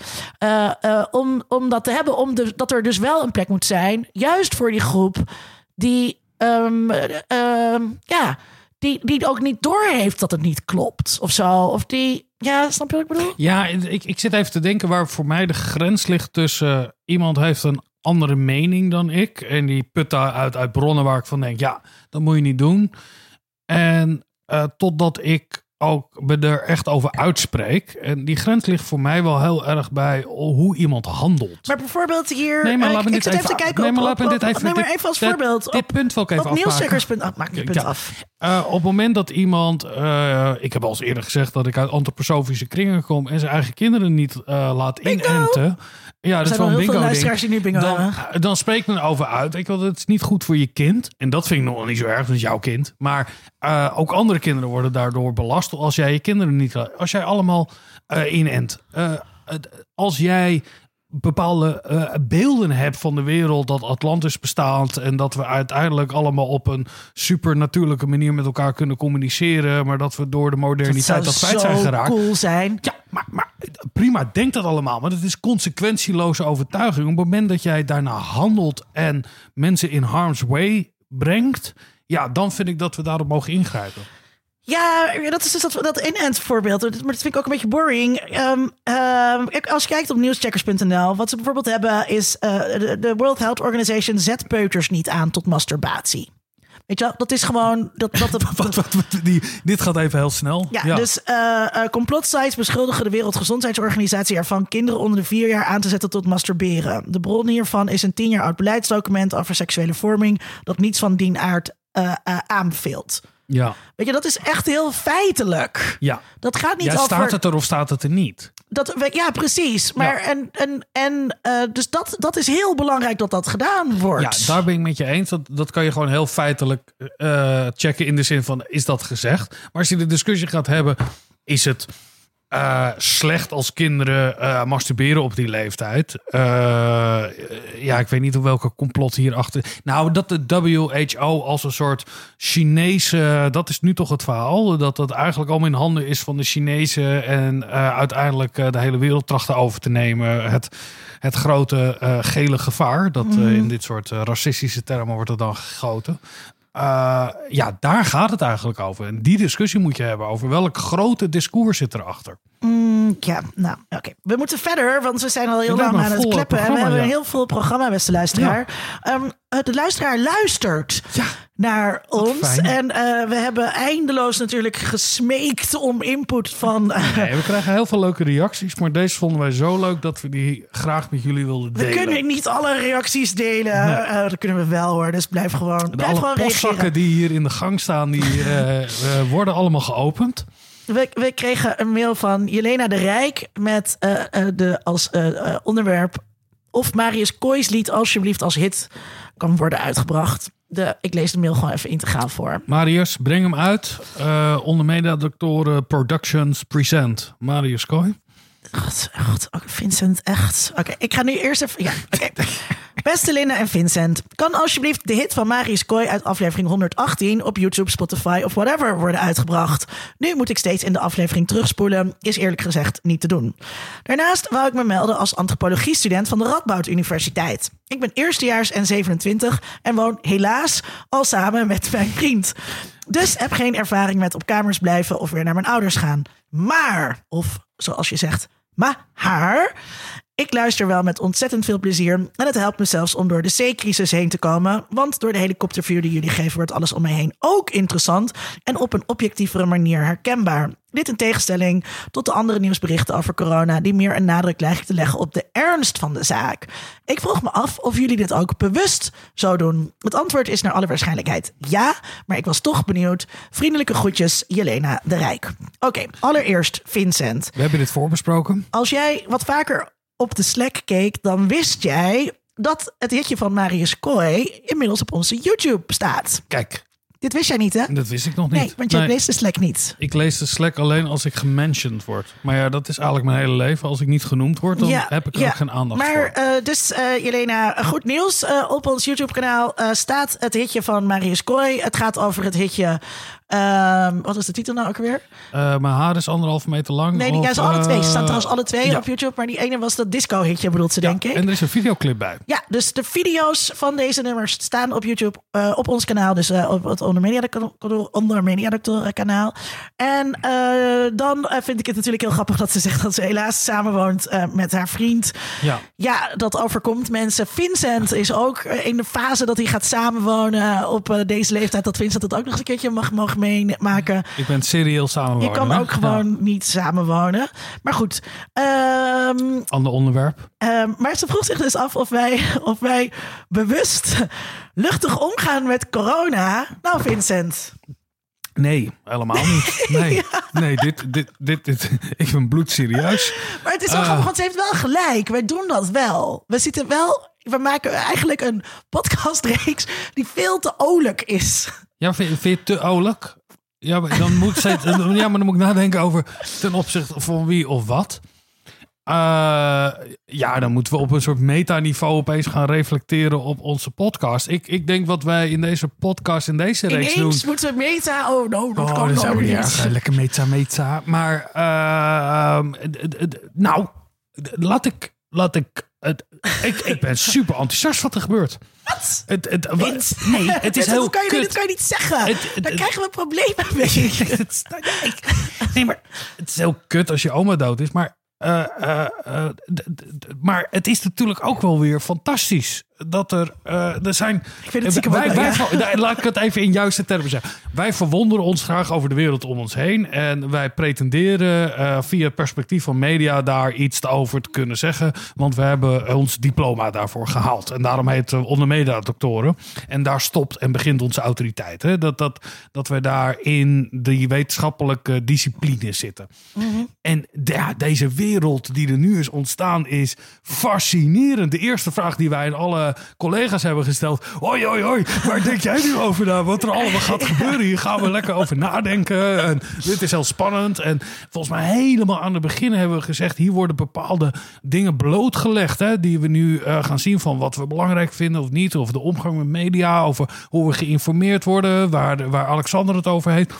A: om, om dat te hebben, om de, dat er dus wel een plek moet zijn, juist voor die groep die, ehm, eh, ehm, ja, die, die ook niet doorheeft dat het niet klopt of zo. Of die, ja, snap je wat ik bedoel?
B: Ja, ik, ik zit even te denken waar voor mij de grens ligt tussen eh, iemand heeft een andere mening dan ik. En die put daar uit, uit bronnen waar ik van denk, ja, dat moet je niet doen. En eh, totdat ik ook me er echt over uitspreek. En die grens ligt voor mij wel heel erg bij hoe iemand handelt.
A: Maar bijvoorbeeld hier.
B: Nee, maar
A: eh,
B: me
A: ik
B: dit
A: even kijken
B: nee,
A: op,
B: maar me
A: op-
B: dit
A: op-
B: even-
A: nee, maar
B: dit-
A: even als
B: dit-
A: voorbeeld.
B: dit
A: op,
B: punt wil ik even
A: op
B: afmaken.
A: nieuwscheckers. Oh, maak punt af.
B: Eh, op het moment dat iemand, eh, ik heb al eens eerder gezegd dat ik uit antroposofische kringen kom en zijn eigen kinderen niet laat inenten. Ja, dat is wel een bingo
A: luisteraars die nu bingo
B: dan,
A: hebben.
B: dan spreekt men over uit. Ik wil, het is niet goed voor je kind. En dat vind ik nog niet zo erg, want het is jouw kind. Maar eh, ook andere kinderen worden daardoor belast als jij je kinderen niet. Als jij allemaal eh inent. Eh, als jij bepaalde eh, beelden hebt van de wereld dat Atlantis bestaat en dat we uiteindelijk allemaal op een supernatuurlijke manier met elkaar kunnen communiceren, maar dat we door de
A: Dat
B: moderniteit dat kwijt zijn geraakt.
A: cool zijn.
B: Ja, maar, maar prima, denk dat allemaal. Maar het is consequentieloze overtuiging. Op het moment dat jij daarna handelt en mensen in harm's way brengt, ja, dan vind ik dat we daarop mogen ingrijpen.
A: Ja, dat is dus dat, dat inent voorbeeld. Maar dat vind ik ook een beetje boring. Ehm, ehm, als je kijkt op nieuwscheckers.nl, wat ze bijvoorbeeld hebben is eh, de, de World Health Organization zet peuters niet aan tot masturbatie. Weet je wel, dat is gewoon dat, dat, dat,
B: Wat, wat, wat, die, dit gaat even heel snel.
A: Ja, dus eh, complotsites beschuldigen de Wereldgezondheidsorganisatie ervan kinderen onder de vier jaar aan te zetten tot masturberen. De bron hiervan is een tien jaar oud beleidsdocument over seksuele vorming dat niets van die aard eh, aanbeveelt.
B: Ja,
A: Weet je, dat is echt heel feitelijk.
B: ja.
A: Dat gaat niet
B: ja,
A: over.
B: staat het er of staat het er niet?
A: Dat, ja, precies. Maar en, en, en eh, dus dat, dat is heel belangrijk dat dat gedaan wordt.
B: Ja, daar ben ik met je eens. Dat, dat kan je gewoon heel feitelijk eh, checken in de zin van, is dat gezegd? Maar als je de discussie gaat hebben, is het eh, slecht als kinderen eh, masturberen op die leeftijd? Eh, ja, ik weet niet welke complot hierachter... Nou, dat de WHO als een soort Chinese... Dat is nu toch het verhaal. Dat dat eigenlijk allemaal in handen is van de Chinezen... en uiteindelijk de hele wereld trachten over te nemen. Het, het grote gele gevaar. Dat eh, in dit soort racistische termen wordt er dan gegoten. Eh, ja, daar gaat het eigenlijk over. En die discussie moet je hebben over welk grote discours zit erachter.
A: Mm, ja, nou, oké. We moeten verder, want we zijn al heel
B: We
A: lang aan het kleppen. En we hebben een
B: ja.
A: heel veel programma, beste luisteraar. Ehm, eh, de luisteraar luistert naar ons.
B: fijn.
A: En eh, we hebben eindeloos natuurlijk gesmeekt om input van... eh,
B: Nee, we krijgen heel veel leuke reacties. Maar deze vonden wij zo leuk dat we die graag met jullie wilden
A: we
B: delen.
A: kunnen niet alle reacties delen. Dat kunnen we wel hoor, dus blijf gewoon,
B: De
A: blijf
B: alle
A: gewoon
B: postzakken
A: reageren.
B: die hier in de gang staan, die worden allemaal geopend.
A: We, kregen een mail van Jelena de Rijk met eh, eh, de, als eh, onderwerp of Marius Kooijs lied alsjeblieft als hit kan worden uitgebracht. De, ik lees de mail gewoon even integraal voor.
B: Marius, breng hem uit. Onder mededoctoren Productions Present. Marius Kooi.
A: God, God, ook Vincent, echt. Oké, ik ga nu eerst even... Ja. Beste Linda en Vincent, kan alsjeblieft de hit van Marius Kooi uit aflevering 118 op YouTube, Spotify of whatever worden uitgebracht? Nu moet ik steeds in de aflevering terugspoelen, is eerlijk gezegd niet te doen. Daarnaast wou ik me melden als antropologiestudent van de Radboud Universiteit. Ik ben eerstejaars en 27 en woon helaas al samen met mijn vriend. Dus heb geen ervaring met op kamers blijven of weer naar mijn ouders gaan. Maar, of zoals je zegt, maar haar. Ik luister wel met ontzettend veel plezier. En het helpt me zelfs om door de C-crisis heen te komen. Want door de helikopterview die jullie geven, wordt alles om mij heen ook interessant. En op een objectievere manier herkenbaar. Dit in tegenstelling tot de andere nieuwsberichten over corona, die meer een nadruk lijken te leggen op de ernst van de zaak. Ik vroeg me af of jullie dit ook bewust zo doen. Het antwoord is naar alle waarschijnlijkheid ja, maar ik was toch benieuwd. Vriendelijke groetjes, Jelena de Rijk. Oké, allereerst Vincent.
B: We hebben dit voorbesproken.
A: Als jij wat vaker op de Slack keek, dan wist jij dat het hitje van Marius Kooi inmiddels op onze YouTube staat.
B: Kijk,
A: Dit wist jij niet, hè?
B: Dat wist ik nog niet.
A: Nee, want je
B: Nee.
A: leest de Slack niet.
B: Ik lees de Slack alleen als ik gementiond word. Maar ja, dat is eigenlijk mijn hele leven. Als ik niet genoemd word, dan heb ik er
A: ja.
B: ook geen aandacht
A: maar,
B: voor.
A: eh, dus eh, Jelena, goed nieuws. Eh, op ons YouTube-kanaal eh, staat het hitje van Marius Kooi. Het gaat over het hitje... ehm, wat is de titel nou ook weer?
B: Eh, mijn haar is anderhalf meter lang.
A: Nee, die
B: of,
A: ja, alle twee. Ze staan
B: eh,
A: trouwens alle twee
B: ja.
A: op YouTube. Maar die ene was dat disco-hitje, bedoelt ze,
B: Ja,
A: denk ik.
B: En er is een videoclip bij.
A: Ja, dus de video's van deze nummers staan op YouTube eh, op ons kanaal. Dus op het Onder Media, onder Media Doctor kanaal. En dan vind ik het natuurlijk heel grappig dat ze zegt dat ze helaas samenwoont met haar vriend.
B: Ja.
A: Ja, dat overkomt mensen. Vincent is ook in de fase dat hij gaat samenwonen op deze leeftijd. Dat Vincent het ook nog eens een keertje mag, meemaken.
B: Ik ben serieel samenwonen.
A: Je kan ook gewoon niet samenwonen. Maar goed.
B: Ja. Ander onderwerp.
A: Ehm, maar ze vroeg zich dus af of wij, of wij bewust luchtig omgaan met corona. Nou, Vincent.
B: Nee, helemaal niet. Nee, nee dit, dit, dit, dit, ik ben bloedserieus.
A: Maar het is wel grappig, want ze heeft wel gelijk. Wij doen dat wel. We zitten wel. We maken eigenlijk een podcastreeks die veel te olijk is.
B: Ja, vind, vind je het te olijk? Ja, maar dan moet ik steeds, ja, maar dan moet ik nadenken over ten opzichte van wie of wat. Eh, ja, dan moeten we op een soort metaniveau opeens gaan reflecteren op onze podcast. Ik, ik denk wat wij in deze podcast, in deze reeks doen...
A: Ineens moeten we meta. Oh, no, dat
B: Oh,
A: kan
B: dat niet erg. Lekker meta, meta. Maar, ehm, d- d- nou, laat ik, laat ik, het, ik, ik ben super enthousiast wat er gebeurt.
A: Wat?
B: Het, het,
A: Vince.
B: nee, het is heel
A: dat kan je, niet-
B: kut.
A: Dat kan je niet zeggen.
B: Het- het-
A: Daar
B: het-
A: krijgen we problemen mee.
B: Het ik- nee, maar het is heel kut als je oma dood is. Maar, eh, eh, eh, maar het is natuurlijk ook wel weer fantastisch. Dat er, eh, er zijn.
A: Ik vind het
B: wij, wij,
A: ja.
B: nou, Laat ik het even in juiste termen zeggen. Wij verwonderen ons graag over de wereld om ons heen. En wij pretenderen eh, via het perspectief van media daar iets over te kunnen zeggen. Want we hebben ons diploma daarvoor gehaald. En daarom heet het onder media doctoren. En daar stopt en begint onze autoriteit. Hè? Dat, dat, dat we daar in die wetenschappelijke discipline zitten. En de- ja, deze wereld die er nu is ontstaan is fascinerend. De eerste vraag die wij aan alle collega's hebben gesteld. Hoi, hoi, hoi, waar denk jij nu over na? Wat er allemaal gaat gebeuren? Hier gaan we lekker over nadenken. En dit is heel spannend. En volgens mij helemaal aan het begin hebben we gezegd... hier worden bepaalde dingen blootgelegd... Hè, die we nu eh, gaan zien van wat we belangrijk vinden of niet. Of de omgang met media, over hoe we geïnformeerd worden... waar, waar Alexander het over heeft.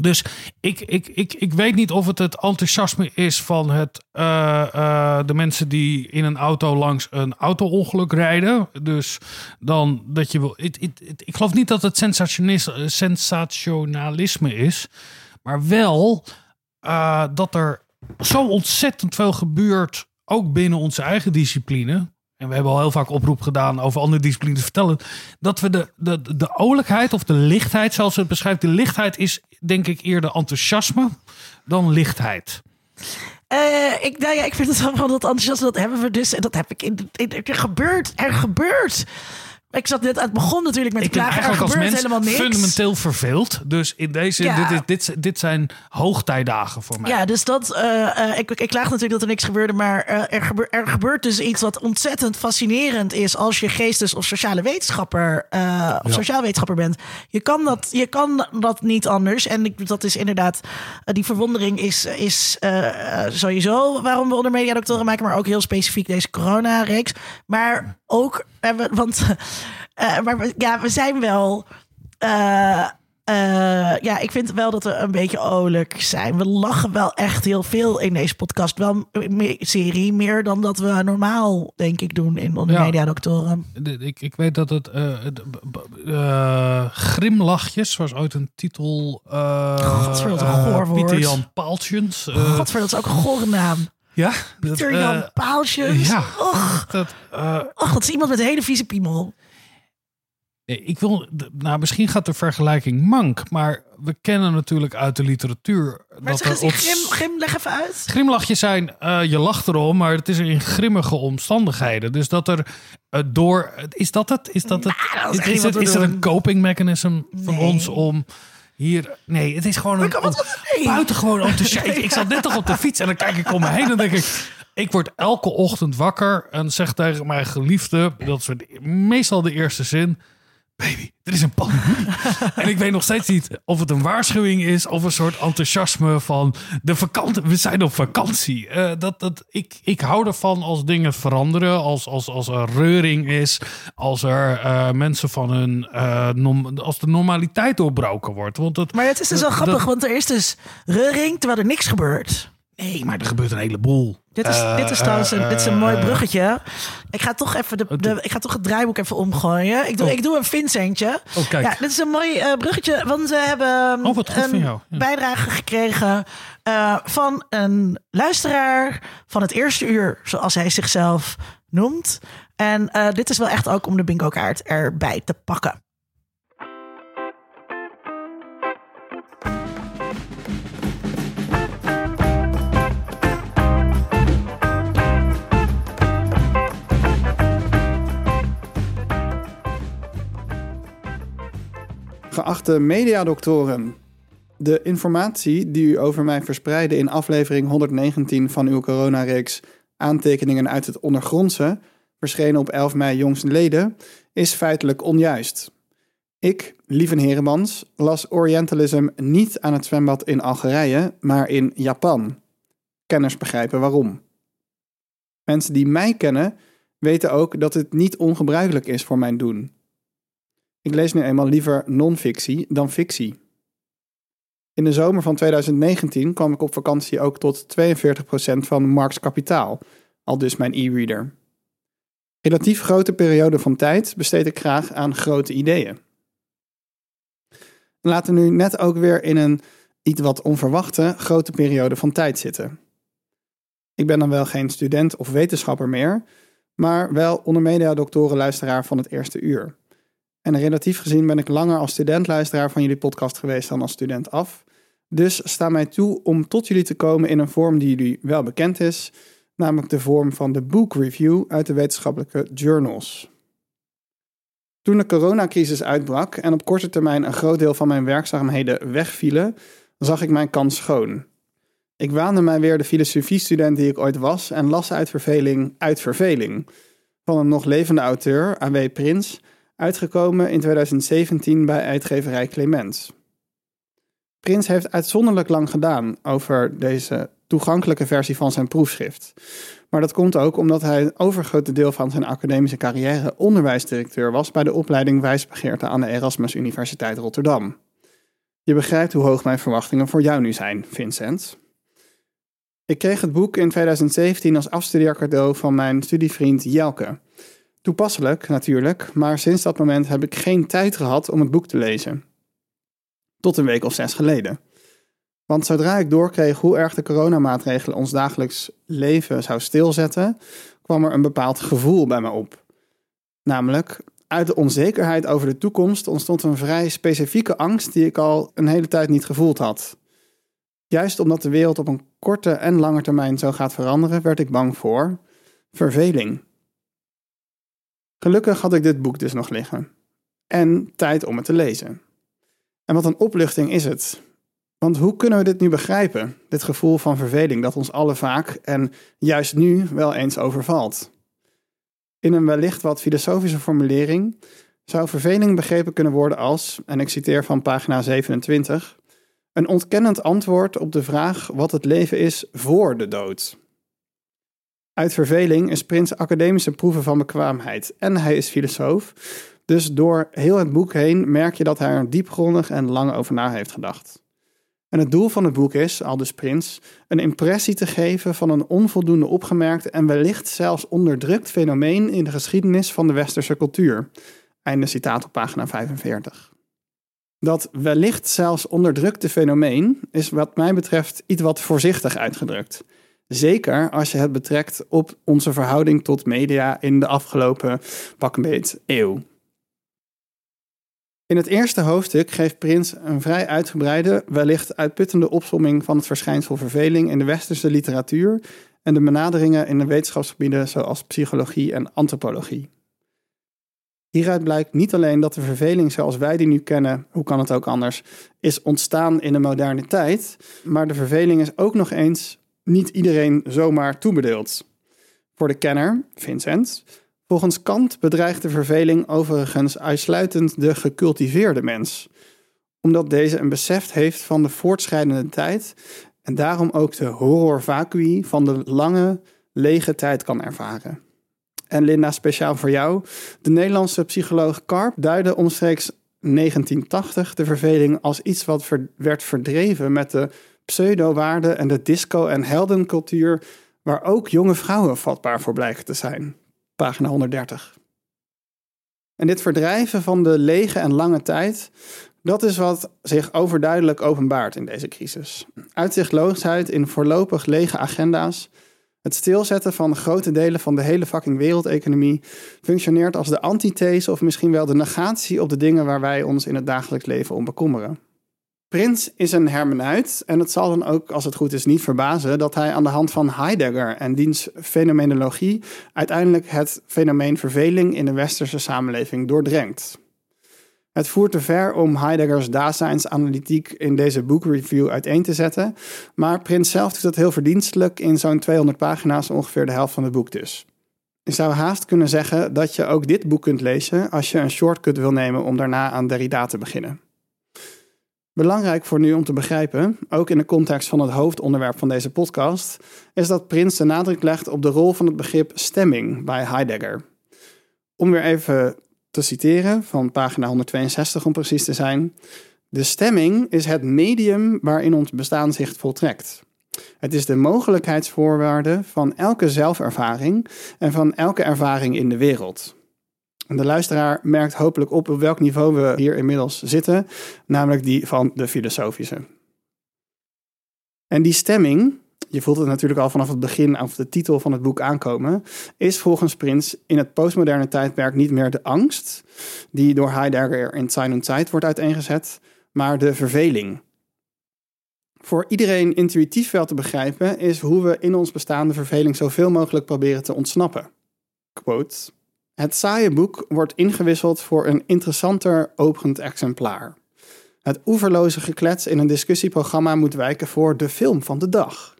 B: Dus ik, ik, ik, ik weet niet of het het enthousiasme is van het, eh, eh, de mensen die in een auto langs een auto-ongeluk rijden. Dus dan dat je wil. ik geloof niet dat het sensationalisme is, maar wel eh, dat er zo ontzettend veel gebeurt, ook binnen onze eigen discipline. En we hebben al heel vaak oproep gedaan over andere disciplines te vertellen. Dat we de, de, de olijkheid of de lichtheid, zoals ze het beschrijft. De lichtheid is denk ik eerder enthousiasme dan lichtheid.
A: Eh, ik, nou ja, ik vind het wel dat enthousiasme, dat hebben we dus. En dat heb ik in, in, er gebeurt. Er gebeurt. Ik zat net aan het begon natuurlijk met
B: Ik
A: klagen. Er
B: eigenlijk als mens
A: helemaal niks.
B: fundamenteel verveeld. Dus in deze,
A: Ja.
B: dit, dit, dit zijn hoogtijdagen voor mij.
A: Ja, dus dat. eh, eh, ik, ik klaag natuurlijk dat er niks gebeurde, maar eh, er, gebeurt, er gebeurt dus iets wat ontzettend fascinerend is als je geestes- of sociale wetenschapper, of sociaal wetenschapper bent. Je kan dat, je kan dat niet anders. En ik, dat is inderdaad, die verwondering is, is sowieso waarom we onder mediadoctoren maken, maar ook heel specifiek deze corona-reeks. Maar ook, eh, we- want eh, maar we, ja, we zijn wel. eh, ja, ik vind wel dat we een beetje olijk zijn. We lachen wel echt heel veel in deze podcast. Wel een serie, meer dan dat we normaal, denk ik, doen in onder
B: Ja.
A: mediadoctoren.
B: De- Ik, ik weet dat het b- eh, Grimlachjes was ooit een titel.
A: Godver, wat een goor woord.
B: Pieter Jan Paaltjens.
A: Godver, dat is ook een gore naam.
B: Ja, dat,
A: Pieter
B: eh,
A: Jan Paaltjes.
B: ja.
A: Och,
B: dat, eh,
A: och, dat is iemand met een hele vieze piemel.
B: ik wil, nou, misschien gaat de vergelijking mank, maar we kennen natuurlijk uit de literatuur
A: Maar
B: dat er op-
A: Grim, Grim, leg even uit.
B: Grimlachjes zijn, eh, je lacht erom, maar het is in grimmige omstandigheden. Dus dat er eh, door, is dat het? Is dat het?
A: Nou, dat is
B: het, is een coping mechanism van
A: Nee.
B: ons om hier, nee, het is gewoon een
A: Wat- wat- nee.
B: buitengewoon enthousiast. Ik, ik zat net toch op de fiets en dan kijk ik om me heen en denk ik, ik word elke ochtend wakker en zeg tegen mijn geliefde, dat is meestal de eerste zin, baby, er is een pandemie. en ik weet nog steeds niet of het een waarschuwing is of een soort enthousiasme van de vakantie. We zijn op vakantie. Uh, dat, dat, ik, ik hou ervan als dingen veranderen, als, als, als er reuring is, als er uh, mensen van hun, uh, nom, als de normaliteit doorbroken wordt. Want dat,
A: maar het is dus wel grappig, want er is dus reuring terwijl er niks gebeurt.
B: Nee, maar er gebeurt een heleboel.
A: Dit is, dit is trouwens een, dit is een mooi bruggetje. Ik ga toch even de, de, ik ga toch het draaiboek even omgooien. Ik doe, oh. ik doe een Vincentje.
B: Oh, kijk.
A: Ja, dit is een mooi uh, bruggetje, want we hebben
B: oh,
A: een.
B: Ja.
A: bijdrage gekregen uh, van een luisteraar van het eerste uur, zoals hij zichzelf noemt. En dit is wel echt ook om de bingo kaart erbij te pakken.
D: Geachte mediadoktoren, de informatie die u over mij verspreidde in aflevering 119 van uw coronareeks Aantekeningen uit het ondergrondse, verschenen op 11 mei jongstleden, is feitelijk onjuist. Ik, Lieven Heremans, las Orientalism niet aan het zwembad in Algerije, maar in Japan. Kenners begrijpen waarom. Mensen die mij kennen weten ook dat het niet ongebruikelijk is voor mijn doen. Ik lees nu eenmaal liever non-fictie dan fictie. In de zomer van 2019 kwam ik op vakantie ook tot 42% van Marx Kapitaal, al dus mijn e-reader. Relatief grote periode van tijd besteed ik graag aan grote ideeën. Laten we nu net ook weer in een iets wat onverwachte grote periode van tijd zitten. Ik ben dan wel geen student of wetenschapper meer, maar wel onder media luisteraar van het eerste uur. En relatief gezien ben ik langer als student luisteraar van jullie podcast geweest dan als student af. Dus sta mij toe om tot jullie te komen in een vorm die jullie wel bekend is, namelijk de vorm van de book review uit de wetenschappelijke journals. Toen de coronacrisis uitbrak en op korte termijn een groot deel van mijn werkzaamheden wegvielen, zag ik mijn kans schoon. Ik waande mij weer de filosofiestudent die ik ooit was en las uit verveling uit verveling. Van een nog levende auteur, A.W. Prins, uitgekomen in 2017 bij uitgeverij Clemens. Prins heeft uitzonderlijk lang gedaan over deze toegankelijke versie van zijn proefschrift. Maar dat komt ook omdat hij een overgrote deel van zijn academische carrière onderwijsdirecteur was bij de opleiding wijsbegeerte aan de Erasmus Universiteit Rotterdam. Je begrijpt hoe hoog mijn verwachtingen voor jou nu zijn, Vincent. Ik kreeg het boek in 2017 als afstudeercadeau van mijn studievriend Jelke. Toepasselijk natuurlijk, maar sinds dat moment heb ik geen tijd gehad om het boek te lezen. Tot een week of zes geleden. Want zodra ik doorkreeg hoe erg de coronamaatregelen ons dagelijks leven zou stilzetten, kwam er een bepaald gevoel bij me op. Namelijk, uit de onzekerheid over de toekomst ontstond een vrij specifieke angst die ik al een hele tijd niet gevoeld had. Juist omdat de wereld op een korte en lange termijn zo gaat veranderen, werd ik bang voor verveling. Gelukkig had ik dit boek dus nog liggen. En tijd om het te lezen. En wat een opluchting is het. Want hoe kunnen we dit nu begrijpen? Dit gevoel van verveling dat ons allen vaak en juist nu wel eens overvalt. In een wellicht wat filosofische formulering zou verveling begrepen kunnen worden als, en ik citeer van pagina 27, een ontkennend antwoord op de vraag wat het leven is voor de dood. Uit verveling is Prins academische proeven van bekwaamheid en hij is filosoof. Dus door heel het boek heen merk je dat hij er diepgrondig en lang over na heeft gedacht. En het doel van het boek is, al dus Prins, een impressie te geven van een onvoldoende opgemerkt en wellicht zelfs onderdrukt fenomeen in de geschiedenis van de westerse cultuur. Einde citaat op pagina 45. Dat wellicht zelfs onderdrukte fenomeen is wat mij betreft iets wat voorzichtig uitgedrukt. Zeker als je het betrekt op onze verhouding tot media in de afgelopen pak een beet eeuw. In het eerste hoofdstuk geeft Prins een vrij uitgebreide, wellicht uitputtende opsomming van het verschijnsel verveling in de westerse literatuur en de benaderingen in de wetenschapsgebieden zoals psychologie en antropologie. Hieruit blijkt niet alleen dat de verveling zoals wij die nu kennen, hoe kan het ook anders, is ontstaan in de moderne tijd, maar de verveling is ook nog eens niet iedereen zomaar toebedeeld. Voor de kenner, Vincent, Volgens Kant bedreigt de verveling overigens uitsluitend de gecultiveerde mens, omdat deze een besef heeft van de voortschrijdende tijd en daarom ook de horror vacui van de lange, lege tijd kan ervaren. En Linda, speciaal voor jou. De Nederlandse psycholoog Karp duidde omstreeks 1980 de verveling als iets wat werd verdreven met de pseudo-waarden en de disco- en heldencultuur, waar ook jonge vrouwen vatbaar voor blijken te zijn. Pagina 130. En dit verdrijven van de lege en lange tijd, dat is wat zich overduidelijk openbaart in deze crisis. Uitzichtloosheid in voorlopig lege agenda's, het stilzetten van grote delen van de hele fucking wereldeconomie functioneert als de antithese of misschien wel de negatie op de dingen waar wij ons in het dagelijks leven om bekommeren. Prins is een hermeneut en het zal dan ook, als het goed is, niet verbazen dat hij aan de hand van Heidegger en diens fenomenologie uiteindelijk het fenomeen verveling in de westerse samenleving doordrenkt. Het voert te ver om Heideggers Daseinsanalytiek in deze boekreview uiteen te zetten, maar Prins zelf doet dat heel verdienstelijk in zo'n 200 pagina's, ongeveer de helft van het boek dus. Je zou haast kunnen zeggen dat je ook dit boek kunt lezen als je een shortcut wil nemen om daarna aan Derrida te beginnen. Belangrijk voor nu om te begrijpen, ook in de context van het hoofdonderwerp van deze podcast, is dat Prins de nadruk legt op de rol van het begrip stemming bij Heidegger. Om weer even te citeren van pagina 162 om precies te zijn. De stemming is het medium waarin ons bestaan zich voltrekt. Het is de mogelijkheidsvoorwaarde van elke zelfervaring en van elke ervaring in de wereld. De luisteraar merkt hopelijk op op welk niveau we hier inmiddels zitten, namelijk die van de filosofische. En die stemming, je voelt het natuurlijk al vanaf het begin of de titel van het boek aankomen, is volgens Prins in het postmoderne tijdperk niet meer de angst, die door Heidegger in Sein und Zeit wordt uiteengezet, maar de verveling. Voor iedereen intuïtief wel te begrijpen is hoe we in ons bestaande verveling zoveel mogelijk proberen te ontsnappen. Quote. Het saaie boek wordt ingewisseld voor een interessanter opend exemplaar. Het oeverloze geklets in een discussieprogramma moet wijken voor de film van de dag.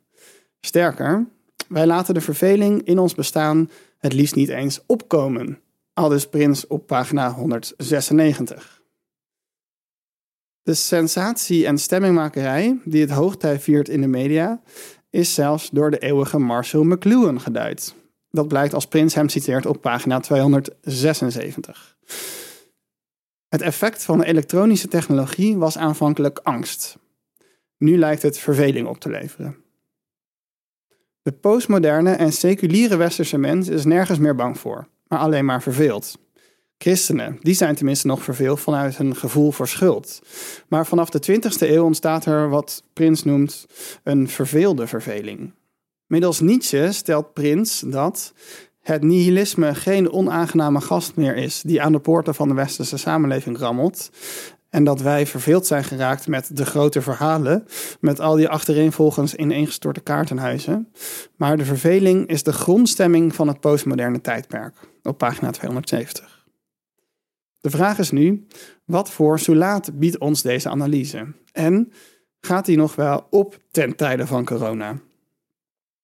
D: Sterker, wij laten de verveling in ons bestaan het liefst niet eens opkomen. Aldus Prins op pagina 196. De sensatie- en stemmingmakerij die het hoogtij viert in de media, is zelfs door de eeuwige Marshall McLuhan geduid. Dat blijkt als Prins hem citeert op pagina 276. Het effect van de elektronische technologie was aanvankelijk angst. Nu lijkt het verveling op te leveren. De postmoderne en seculiere westerse mens is nergens meer bang voor, maar alleen maar verveeld. Christenen, die zijn tenminste nog verveeld vanuit een gevoel voor schuld. Maar vanaf de 20e eeuw ontstaat er wat Prins noemt een verveelde verveling. Middels Nietzsche stelt Prins dat het nihilisme geen onaangename gast meer is die aan de poorten van de westerse samenleving rammelt. En dat wij verveeld zijn geraakt met de grote verhalen, met al die achtereenvolgens ineengestorte kaartenhuizen. Maar de verveling is de grondstemming van het postmoderne tijdperk, op pagina 270. De vraag is nu, wat voor soelaat biedt ons deze analyse? En gaat die nog wel op ten tijde van corona?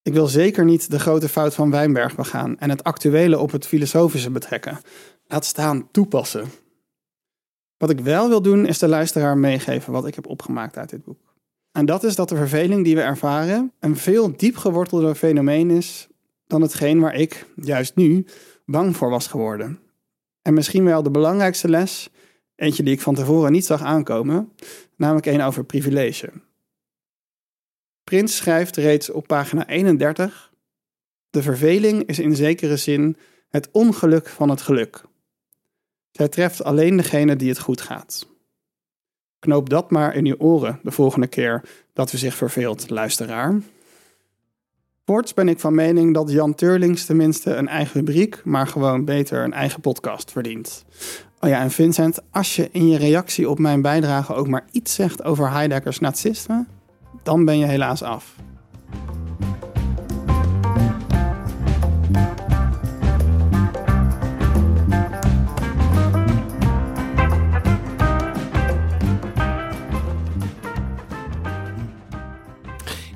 D: Ik wil zeker niet de grote fout van Wijnberg begaan en het actuele op het filosofische betrekken. Laat staan toepassen. Wat ik wel wil doen, is de luisteraar meegeven wat ik heb opgemaakt uit dit boek. En dat is dat de verveling die we ervaren een veel diep gewortelde fenomeen is dan hetgeen waar ik, juist nu, bang voor was geworden. En misschien wel de belangrijkste les, eentje die ik van tevoren niet zag aankomen, namelijk een over privilege. Prins schrijft reeds op pagina 31: De verveling is in zekere zin het ongeluk van het geluk. Zij treft alleen degene die het goed gaat. Knoop dat maar in je oren de volgende keer dat u zich verveelt, luisteraar. Voorts ben ik van mening dat Jan Turlings tenminste een eigen rubriek, maar gewoon beter een eigen podcast verdient. Oh ja, en Vincent, als je in je reactie op mijn bijdrage ook maar iets zegt over Heideggers nazisme, dan ben je helaas af.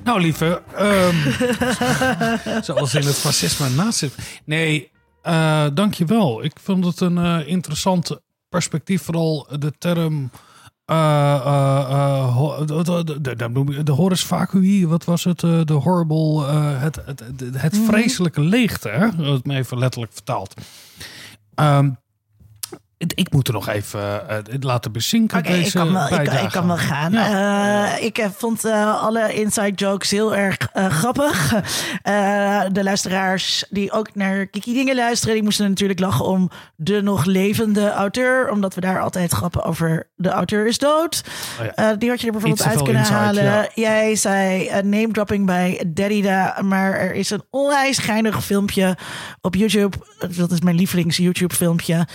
B: Nou, lieve, um, zoals in het fascisme en nazisme. Nee, Uh, dankjewel. Ik vond het een uh, interessant perspectief. Vooral de term... De, Horus Vacui, wat was het? De horrible, het, het, het,
A: Mhm.
B: vreselijke leegte, hè? Het me even letterlijk vertaald. Um, ik moet er nog even uh, laten bezinken.
A: Oké, okay, ik, kan wel, ik, ik, kan wel gaan. Ja. Uh, ik uh, vond alle inside jokes heel erg grappig. de luisteraars die ook naar Kiki Dingen luisteren, die moesten natuurlijk lachen om de nog levende auteur. Omdat we daar altijd grappen over de auteur is dood. Oh ja. die had je er bijvoorbeeld uit kunnen inside, halen. Ja. Jij zei name dropping bij Derrida. Maar er is een onwijs geinig filmpje op YouTube. Dat is mijn lievelings YouTube filmpje.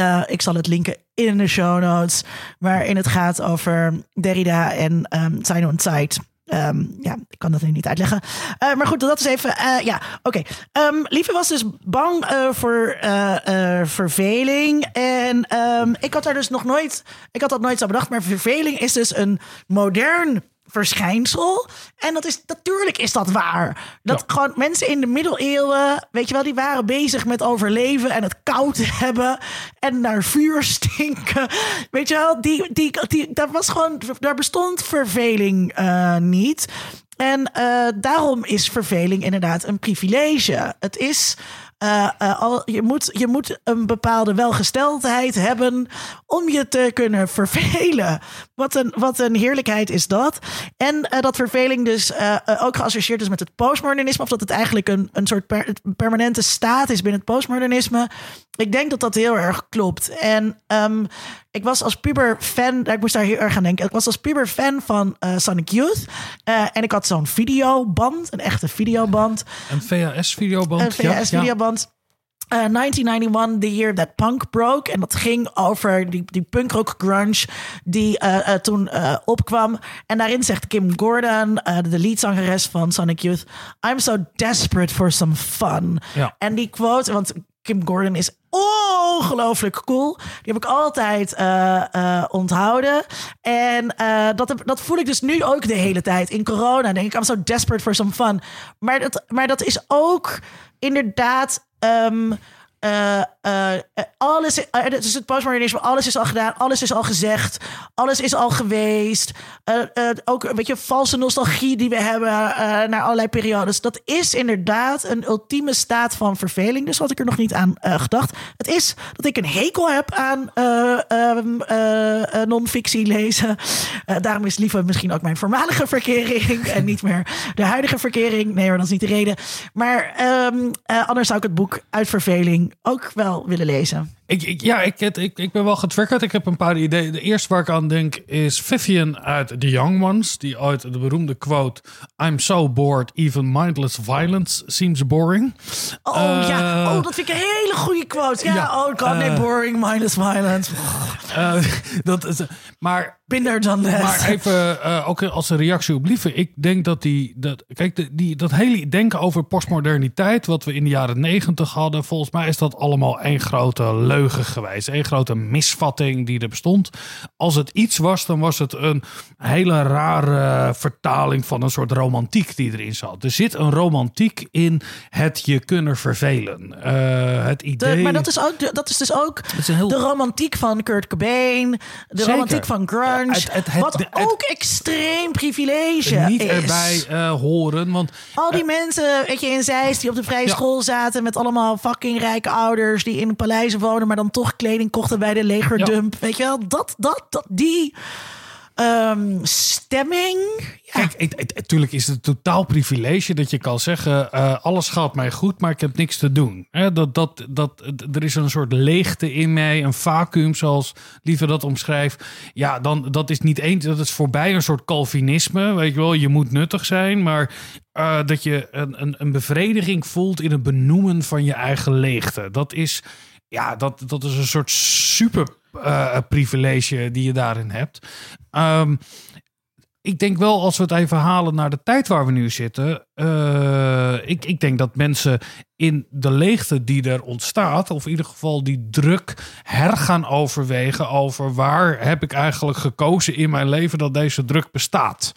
A: Uh, ik zal het linken in de show notes. Waarin het gaat over Derrida en um, zijn on Zeit. Um, ja, ik kan dat nu niet uitleggen. Uh, maar goed, dat is even. Uh, ja, oké. Um, Lieve was dus bang voor verveling. En ik had daar dus nog nooit. Ik had dat nooit zo bedacht. Maar verveling is dus een modern verschijnsel. En dat is natuurlijk is dat waar. Dat ja. gewoon mensen in de middeleeuwen, weet je wel, die waren bezig met overleven en het koud hebben en naar vuur stinken. Weet je wel, die, die, die, daar was gewoon, daar bestond verveling uh, niet. En uh, daarom is verveling inderdaad een privilege. Het is. Uh, al, je, moet, je moet een bepaalde welgesteldheid hebben om je te kunnen vervelen. Wat een, wat een heerlijkheid is dat. En uh, dat verveling dus ook geassocieerd is met het postmodernisme. Of dat het eigenlijk een, een soort per, permanente staat is binnen het postmodernisme. Ik denk dat dat heel erg klopt. En um, ik was als puber fan, ik moest daar heel erg aan denken. Ik was als puber fan van uh, Sonic Youth. Uh, en ik had zo'n videoband, een echte videoband.
B: Een VHS-videoband.
A: Een VHS-videoband. Uh, 1991, the year that punk broke. En dat ging over die, die punkrock grunge die uh, uh, toen opkwam. En daarin zegt Kim Gordon, de leadzangeres van Sonic Youth... I'm so desperate for some fun.
B: Ja.
A: En die quote, want Kim Gordon is ongelooflijk cool. Die heb ik altijd uh, uh, onthouden. En uh, dat, dat voel ik dus nu ook de hele tijd. In corona denk ik, I'm so desperate for some fun. Maar dat, maar dat is ook inderdaad... Um, uh, uh, alles, uh, is het postmodernisme, alles is al gedaan, alles is al gezegd, alles is al geweest. ook een beetje valse nostalgie die we hebben naar allerlei periodes. Dat is inderdaad een ultieme staat van verveling. Dus had ik er nog niet aan gedacht. Het is dat ik een hekel heb aan um, non-fictie lezen. daarom is liever misschien ook mijn voormalige verkering en niet meer de huidige verkering. Nee, maar dat is niet de reden. Maar um, anders zou ik het boek uit verveling ook wel willen lezen.
B: Ik, ik, ja, ik, ik, ik ben wel getriggerd. Ik heb een paar ideeën. De eerste waar ik aan denk is Vivian uit The Young Ones. Die uit de beroemde quote... I'm so bored, even mindless violence seems boring.
A: Oh uh, ja, oh, dat vind ik een hele goede quote. Ja, ja oh god, nee, uh, boring, mindless violence.
B: Uh, dat is, maar...
A: Binder dan dat.
B: Maar even, ook als een reactie op Lieve. Ik denk dat die... Dat, kijk, de, die, dat hele denken over postmoderniteit... wat we in de jaren negentig hadden... volgens mij is dat allemaal één grote leugen geweest. Een grote misvatting die er bestond. Als het iets was, dan was het een hele rare vertaling van een soort romantiek die erin zat. Er zit een romantiek in het je kunnen vervelen. Uh, het idee...
A: De, maar dat is, ook, dat is dus ook is heel... de romantiek van Kurt Cobain. De Zeker. romantiek van grunge. Het, het, het, wat ook extreem privilege
B: niet
A: is.
B: erbij uh, horen. Want,
A: Al die uh, mensen, weet je, in Zeist die op de vrije ja. school zaten... met allemaal fucking rijke ouders die in paleizen wonen... maar dan toch kleding kochten bij de legerdump. Ja. Weet je wel, dat, dat, dat die um, stemming. Ja.
B: Kijk, natuurlijk is het totaal privilege dat je kan zeggen: uh, alles gaat mij goed, maar ik heb niks te doen. He, dat, dat, dat, er is een soort leegte in mij, een vacuüm, zoals liever dat omschrijft. Ja, dan dat is niet eens, dat is voorbij een soort Calvinisme. Weet je wel, je moet nuttig zijn, maar uh, dat je een, een, een bevrediging voelt in het benoemen van je eigen leegte. Dat is ja, dat, dat is een soort super uh, privilege die je daarin hebt. Um, ik denk wel, als we het even halen naar de tijd waar we nu zitten. Uh, ik, ik denk dat mensen in de leegte die er ontstaat, of in ieder geval die druk, her gaan overwegen over waar heb ik eigenlijk gekozen in mijn leven dat deze druk bestaat.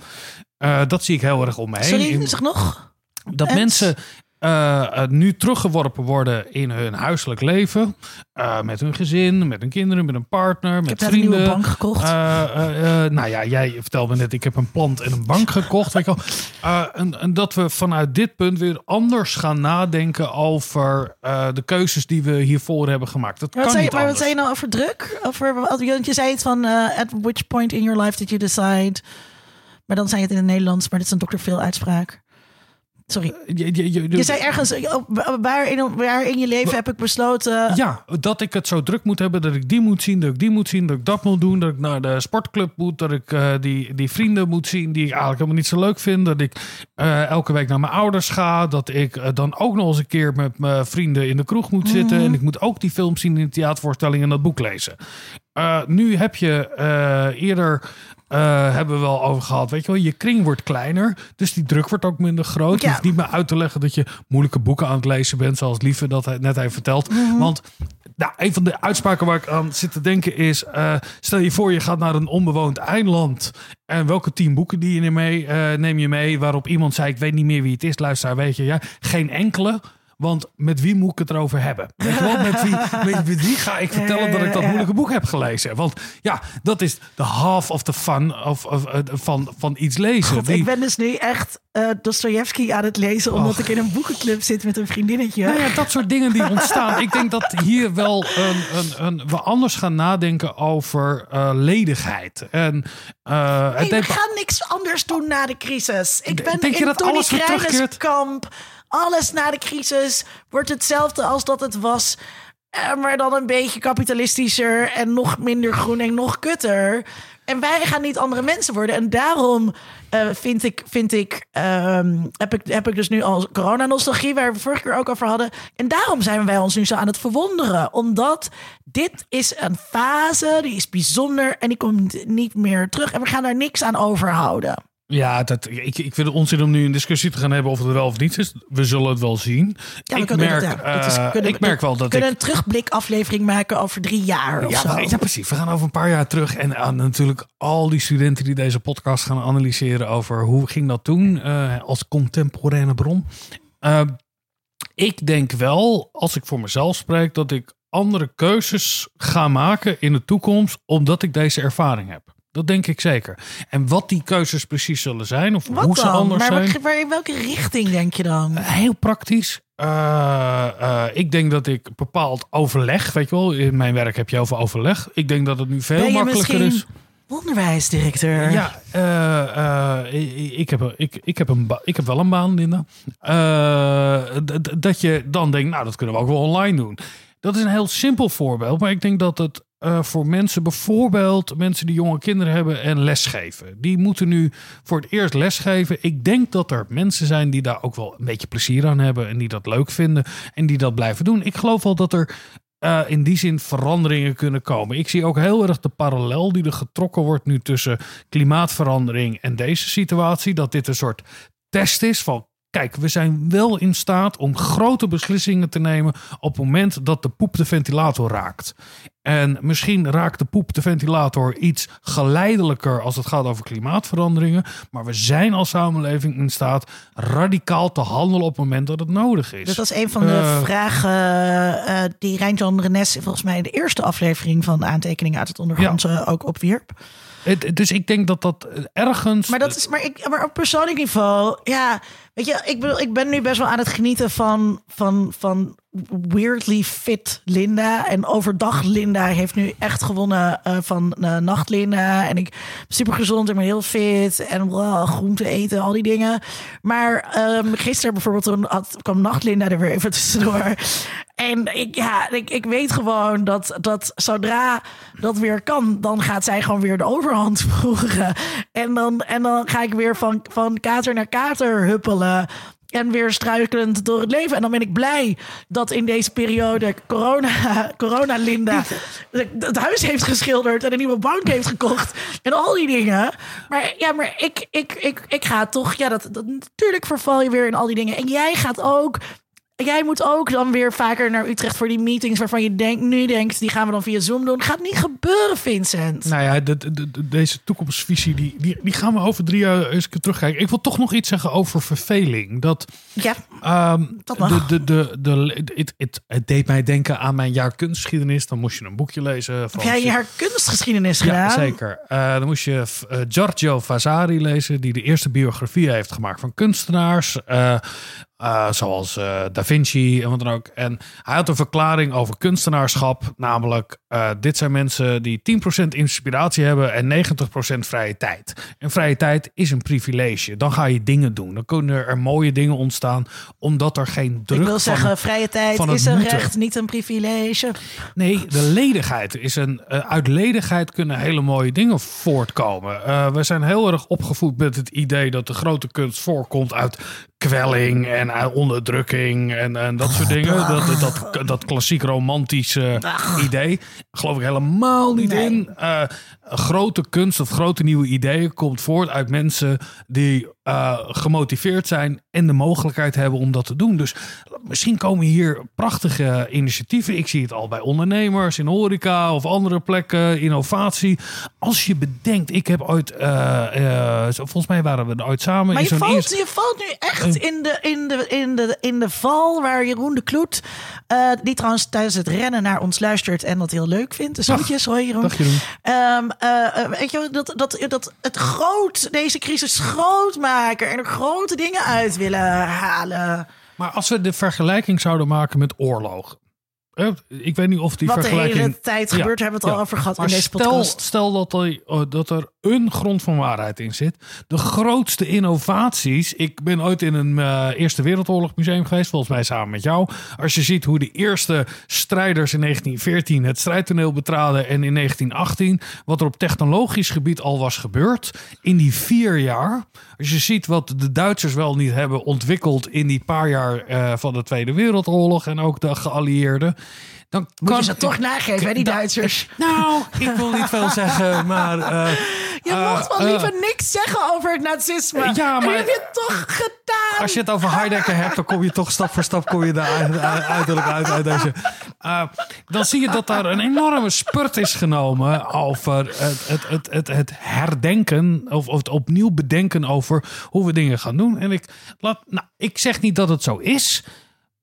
B: Uh, dat zie ik heel erg om me heen.
A: Sorry, zeg nog?
B: Dat en? mensen eh, eh, nu teruggeworpen worden in hun huiselijk leven. Eh, met hun gezin, met hun kinderen, met een partner,
A: Ik
B: met
A: heb net een
B: vrienden.
A: nieuwe bank gekocht.
B: Eh, nou ja, jij vertelde me net, ik heb een plant en een bank gekocht. Weet je wel. En, en dat we vanuit dit punt weer anders gaan nadenken over de keuzes die we hiervoor hebben gemaakt. Dat
A: Maar wat,
B: kan
A: zei,
B: niet
A: maar wat zei je nou over druk? Over, want je zei het van, at which point in your life did you decide? Maar dan zei je het in het Nederlands, maar dit is een Dr. Phil uitspraak. Sorry.
B: Je, je, je-
A: Je zei ergens, eh, oh, waar in, waar in je leven heb ik besloten...
B: Ja, dat ik het zo druk moet hebben, dat ik die moet zien, dat ik die moet zien, dat ik dat moet doen, dat ik naar de sportclub moet, dat ik eh, die, die vrienden moet zien die ik eigenlijk helemaal niet zo leuk vind, dat ik eh, elke week naar mijn ouders ga, dat ik eh, dan ook nog eens een keer met mijn vrienden in de kroeg moet zitten en ik moet ook die films zien in de theatervoorstelling en dat boek lezen. Eh, nu heb je eh, eerder eh, hebben we wel over gehad. Weet je wel, je kring wordt kleiner. Dus die druk wordt ook minder groot. Je
A: Ja.
B: hoeft niet meer uit te leggen dat je moeilijke boeken aan het lezen bent. Zoals Lieve dat hij net heeft verteld. Want nou, een van de uitspraken waar ik aan zit te denken is... eh, stel je voor je gaat naar een onbewoond eiland... En welke tien boeken die je mee, eh, neem je mee? Waarop iemand zei, ik weet niet meer wie het is. Luister, weet je, ja, geen enkele. Want met wie moet ik het erover hebben? Weet je wel, met wie, met, met wie ga ik vertellen dat ik dat moeilijke boek heb gelezen? Want ja, dat is de half of the fun of, of, eh, van, van iets lezen.
A: God,
B: Die-
A: ik ben dus nu echt eh Dostoevsky aan het lezen... omdat
B: Och.
A: ik in een boekenclub zit met een vriendinnetje.
B: Nou ja, dat soort dingen die ontstaan. Ik denk dat hier wel een, een, een, we anders gaan nadenken over eh, ledigheid. En,
A: Hey, we gaan niks anders doen na de crisis. Ik ben
B: denk je
A: in
B: dat
A: Tony
B: alles weer terugkeert?
A: kamp. Alles na de crisis wordt hetzelfde als dat het was. Eh, maar dan een beetje kapitalistischer en nog minder groen en nog kutter. En wij gaan niet andere mensen worden. En daarom eh, vind ik, vind ik, ehm, heb ik, heb ik dus nu al corona-nostalgie, waar we vorige keer ook over hadden. En daarom zijn wij ons nu zo aan het verwonderen. Omdat dit is een fase, die is bijzonder en die komt niet meer terug. En we gaan daar niks aan overhouden.
B: Ja, dat, ik, ik vind het onzin om nu een discussie te gaan hebben of het er wel of niet is. We zullen het wel zien.
A: Ja, we
B: ik
A: kunnen,
B: merk,
A: ja, is-
B: eh,
A: kunnen-
B: ik merk wel dat
A: we kunnen
B: ik...
A: een terugblikaflevering maken over drie jaar of
B: Ja,
A: zo.
B: we- ja, precies. We gaan over een paar jaar terug. En aan natuurlijk al die studenten die deze podcast gaan analyseren over hoe ging dat toen eh, als contemporaine bron. Eh, ik denk wel, als ik voor mezelf spreek, dat ik andere keuzes ga maken in de toekomst, omdat ik deze ervaring heb. Dat denk ik zeker. En wat die keuzes precies zullen zijn, of
A: Wat
B: hoe ze anders
A: maar
B: zijn.
A: waar- in welke richting denk je dan?
B: Heel praktisch. Eh, eh, ik denk dat ik bepaald overleg, weet je wel, in mijn werk heb je over overleg. Ik denk dat het nu veel makkelijker is.
A: onderwijsdirecteur?
B: Ja, eh, eh, ik, heb, ik, ik, heb een ik heb wel een baan, Linda. Eh, d- dat je dan denkt, nou, dat kunnen we ook wel online doen. Dat is een heel simpel voorbeeld, maar ik denk dat het eh, voor mensen, bijvoorbeeld mensen die jonge kinderen hebben en lesgeven, die moeten nu voor het eerst lesgeven. Ik denk dat er mensen zijn die daar ook wel een beetje plezier aan hebben en die dat leuk vinden en die dat blijven doen. Ik geloof wel dat er eh, in die zin veranderingen kunnen komen. Ik zie ook heel erg de parallel die er getrokken wordt nu tussen klimaatverandering en deze situatie. Dat dit een soort test is van. Kijk, we zijn wel in staat om grote beslissingen te nemen op het moment dat de poep de ventilator raakt. En misschien raakt de poep de ventilator iets geleidelijker als het gaat over klimaatveranderingen. Maar we zijn als samenleving in staat radicaal te handelen op het moment dat het nodig is.
A: Dus dat is een van de
B: Eh,
A: vragen eh, die Rijntjan Renes volgens mij in de eerste aflevering van Aantekeningen uit het Ondergrondse ook opwierp.
B: Het- dus ik denk dat dat ergens.
A: Maar, dat is, maar, ik, maar op persoonlijk niveau, ja, weet je, ik, bedoel, ik ben nu best wel aan het genieten van, van, van weirdly fit Linda. En overdag Linda heeft nu echt gewonnen eh, van eh, nacht Linda. En ik super gezond en heel fit. En wow, groente eten, al die dingen. Maar ehm, gisteren bijvoorbeeld toen had, kwam nacht Linda er weer even tussendoor. En ik, ja, ik, ik weet gewoon dat, dat zodra dat weer kan, dan gaat zij gewoon weer de overhand voeren. En dan, en dan ga ik weer van, van kater naar kater huppelen. En weer struikelend door het leven. En dan ben ik blij dat in deze periode corona, corona Linda het huis heeft geschilderd en een nieuwe bank heeft gekocht. En al die dingen. Maar ja, maar ik, ik, ik, ik ga toch. Ja, dat, dat, natuurlijk verval je weer in al die dingen. En jij gaat ook jij moet ook dan weer vaker naar Utrecht voor die meetings waarvan je denkt, nu denkt, die gaan we dan via Zoom doen. Gaat niet gebeuren, Vincent.
B: Nou ja, de, de- de- deze toekomstvisie, die, die, die gaan we over drie jaar eens terugkijken. Ik wil toch nog iets zeggen over verveling. Dat
A: Ja,
B: Ehm,
A: Dat mag.
B: De, de, de, het, het, het deed mij denken aan mijn jaar kunstgeschiedenis. Dan moest je een boekje lezen. Van
A: heb jij haar kunstgeschiedenis gedaan?
B: Ja, zeker. Eh, dan moest je eh, Giorgio Vasari lezen, die de eerste biografie heeft gemaakt van kunstenaars. eh, eh, zoals eh, Da Vinci en wat dan ook. En hij had een verklaring over kunstenaarschap. Namelijk, eh, dit zijn mensen die 10% inspiratie hebben en 90% vrije tijd. En vrije tijd is een privilege. Dan ga je dingen doen. Dan kunnen er mooie dingen ontstaan, omdat er geen druk
A: Ik wil
B: van-
A: zeggen, vrije tijd is een
B: moeten.
A: recht, niet een privilege.
B: Nee, de ledigheid is een. uit ledigheid kunnen hele mooie dingen voortkomen. We zijn heel erg opgevoed met het idee dat de grote kunst voorkomt uit kwelling en uit onderdrukking en, en dat soort dingen. Dat, dat, dat klassiek romantische idee. Geloof ik helemaal niet
A: Nee.
B: in. Eh, grote kunst of grote nieuwe ideeën komt voort uit mensen die eh, gemotiveerd zijn en de mogelijkheid hebben om dat te doen. Dus misschien komen hier prachtige initiatieven. Ik zie het al bij ondernemers in horeca of andere plekken, innovatie. Als je bedenkt, ik heb ooit, zo- volgens mij waren we er ooit samen
A: Maar
B: in
A: je valt,
B: eerste-
A: je valt nu echt in de, in, de, in, de, in de val waar Jeroen de Kloet, die trouwens tijdens het rennen naar ons luistert en dat heel leuk vindt. Dus groetjes, hoi Jeroen.
B: Dag, Jeroen.
A: Ehm, eh, eh, weet je, dat, dat, dat het groot, deze crisis groot en er grote dingen uit willen halen.
B: Maar als we de vergelijking zouden maken met oorlog. Ik weet niet of die
A: Wat de
B: vergelijking.
A: hele tijd
B: Ja,
A: gebeurt, hebben we het al over gehad
B: Maar
A: in deze
B: stel,
A: podcast.
B: Stel dat er, oh, dat er een grond van waarheid in zit. De grootste innovaties. Ik ben ooit in een eh, Eerste Wereldoorlog museum geweest, volgens mij samen met jou. Als je ziet hoe de eerste strijders in 1914 het strijdtoneel betraden en in 1918 wat er op technologisch gebied al was gebeurd in die vier jaar. Als je ziet wat de Duitsers wel niet hebben ontwikkeld in die paar jaar eh, van de Tweede Wereldoorlog en ook de geallieerden. Dan
A: Moet
B: kan
A: je ze toch nageven, hè, die Duitsers.
B: nou, ik wil niet veel zeggen, maar... eh,
A: Je
B: eh,
A: mocht wel
B: eh,
A: liever niks zeggen over het nazisme.
B: Ja, maar-
A: heb je het toch gedaan?
B: Als je het over Heidegger hebt, dan kom je toch stap voor stap kom je daar uit- uit- uiterlijk uit, uit deze. Dan zie je dat daar een enorme spurt is genomen over het, het, het, het, het herdenken of, of het opnieuw bedenken over hoe we dingen gaan doen. En ik, laat, nou, ik zeg niet dat het zo is.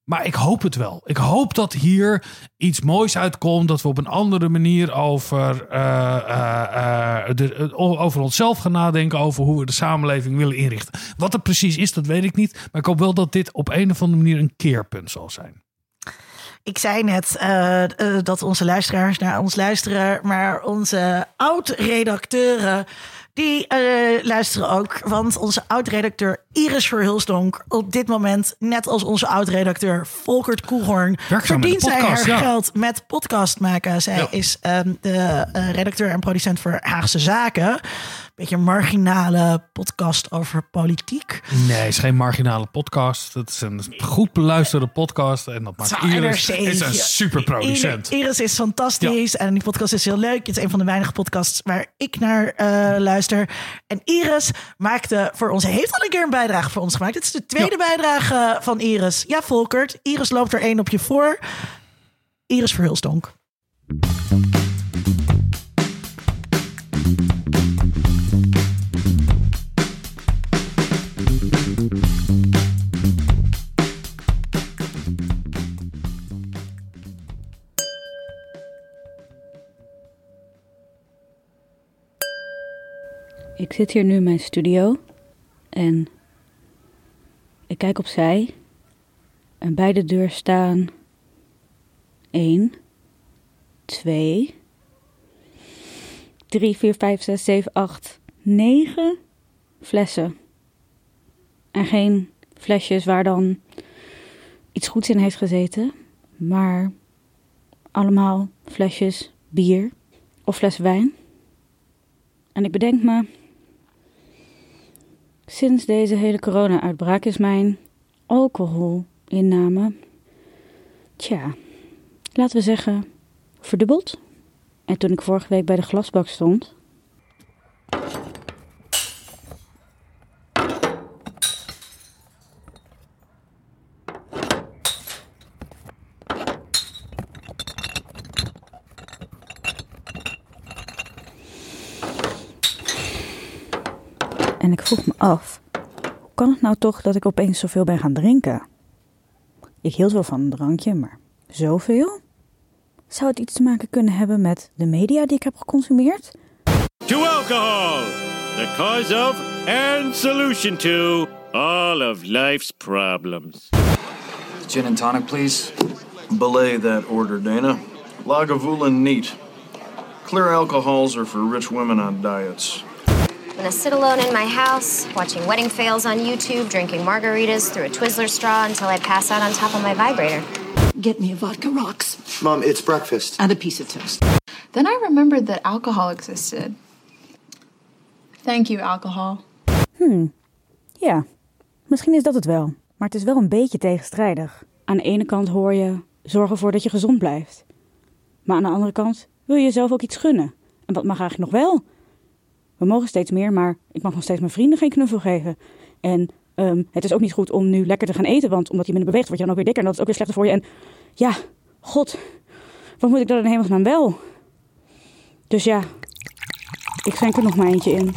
B: Maar ik hoop het wel. Ik hoop dat hier iets moois uitkomt. Dat we op een andere manier over, eh, eh, eh, de, over onszelf gaan nadenken. Over hoe we de samenleving willen inrichten. Wat het precies is, dat weet ik niet. Maar ik hoop wel dat dit op een of andere manier een keerpunt zal zijn.
A: Ik zei net dat onze luisteraars naar ons luisteren, maar onze oud-redacteuren. Die eh, luisteren ook, want onze oud-redacteur Iris Verhulsdonk op dit moment, net als onze oud-redacteur Volkert Koelhoorn, verdient zij haar
B: ja.
A: geld met podcast maken. Zij
B: Ja.
A: is ehm, de eh, redacteur en producent voor Haagse Zaken. Beetje een marginale podcast over politiek.
B: Nee, het is geen marginale podcast. Het is een goed beluisterde podcast. En dat maakt Iris.
A: NRC.
B: Is een superproducent.
A: Iris- Iris is fantastisch en die podcast is heel leuk. Het is een van de weinige podcasts waar ik naar eh, luister. En Iris maakte voor ons, heeft al een keer een bijdrage voor ons gemaakt. Dit is de tweede bijdrage van Iris. Ja, Volkert, Iris loopt er één op je voor. Iris Verhulstonk.
E: Ik zit hier nu in mijn studio en ik kijk opzij en bij de deur staan 1, 2, 3, 4, 5, 6, 7, 8, 9 flessen. En geen flesjes waar dan iets goeds in heeft gezeten, maar allemaal flesjes bier of flessen wijn. En ik bedenk me, sinds deze hele corona-uitbraak is mijn alcoholinname, tja, laten we zeggen, verdubbeld. En toen ik vorige week bij de glasbak stond, vroeg me af, hoe kan het nou toch dat ik opeens zoveel ben gaan drinken? Ik hield wel van een drankje, maar zoveel? Zou het iets te maken kunnen hebben met de media die ik heb geconsumeerd?
F: To alcohol, the cause of and solution to all of life's problems.
G: Gin and tonic, please. Belay that order, Dana. Lagavulin neat. Clear alcohols are for rich women on diets.
H: I'm gonna sit alone in my house, watching wedding fails on YouTube, drinking margaritas through a Twizzler straw until I pass out on top of my vibrator.
I: Get me a vodka rocks
J: Mom, it's breakfast.
I: and a piece of toast.
K: Then I remembered that alcohol existed. Thank you, alcohol.
E: Hmm, ja, misschien is dat het wel. Maar het is wel een beetje tegenstrijdig. Aan de ene kant hoor je, zorg ervoor dat je gezond blijft. Maar aan de andere kant wil je jezelf ook iets gunnen. En wat mag eigenlijk nog wel? We mogen steeds meer, maar ik mag nog steeds mijn vrienden geen knuffel geven. En ehm, het is ook niet goed om nu lekker te gaan eten, want omdat je minder beweegt, word je dan ook weer dikker. En dat is ook weer slechter voor je. En ja, god, wat moet ik dan in hemelsnaam wel? Dus ja, ik schenk er nog maar eentje in.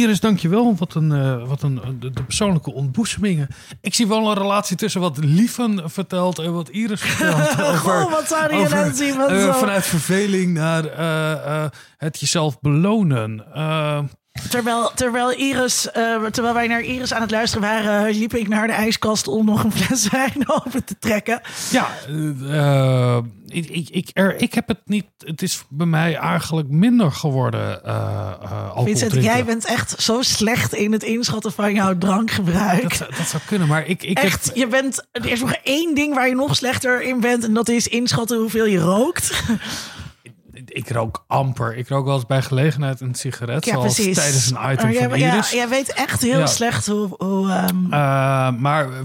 B: Iris, dankjewel. Wat een, eh, wat een de, de persoonlijke ontboezemingen. Ik zie wel een relatie tussen wat Lieven vertelt en wat Iris vertelt.
A: Goh, wat zou die eruit zien?
B: Eh, vanuit verveling naar eh, eh, het jezelf belonen.
A: Terwijl, terwijl, Iris, eh, terwijl wij naar Iris aan het luisteren waren, liep ik naar de ijskast om nog een fles wijn open te trekken.
B: ja, eh, ik, ik, ik, er, ik heb het niet. Het is bij mij eigenlijk minder geworden. alcohol
A: Vincent, jij bent echt zo slecht in het inschatten van jouw drankgebruik.
B: Dat, zou- dat zou kunnen, maar ik, ik
A: Echt,
B: heb.
A: je bent, er is nog één ding waar je nog slechter in bent. En dat is inschatten hoeveel je rookt.
B: Ik rook amper. Ik rook wel eens bij gelegenheid een sigaret.
A: Ja,
B: zoals
A: precies.
B: tijdens een item
A: Maar jij,
B: van
A: ja, jij weet echt heel
B: Ja.
A: slecht hoe... hoe ehm,
B: Eh, maar eh,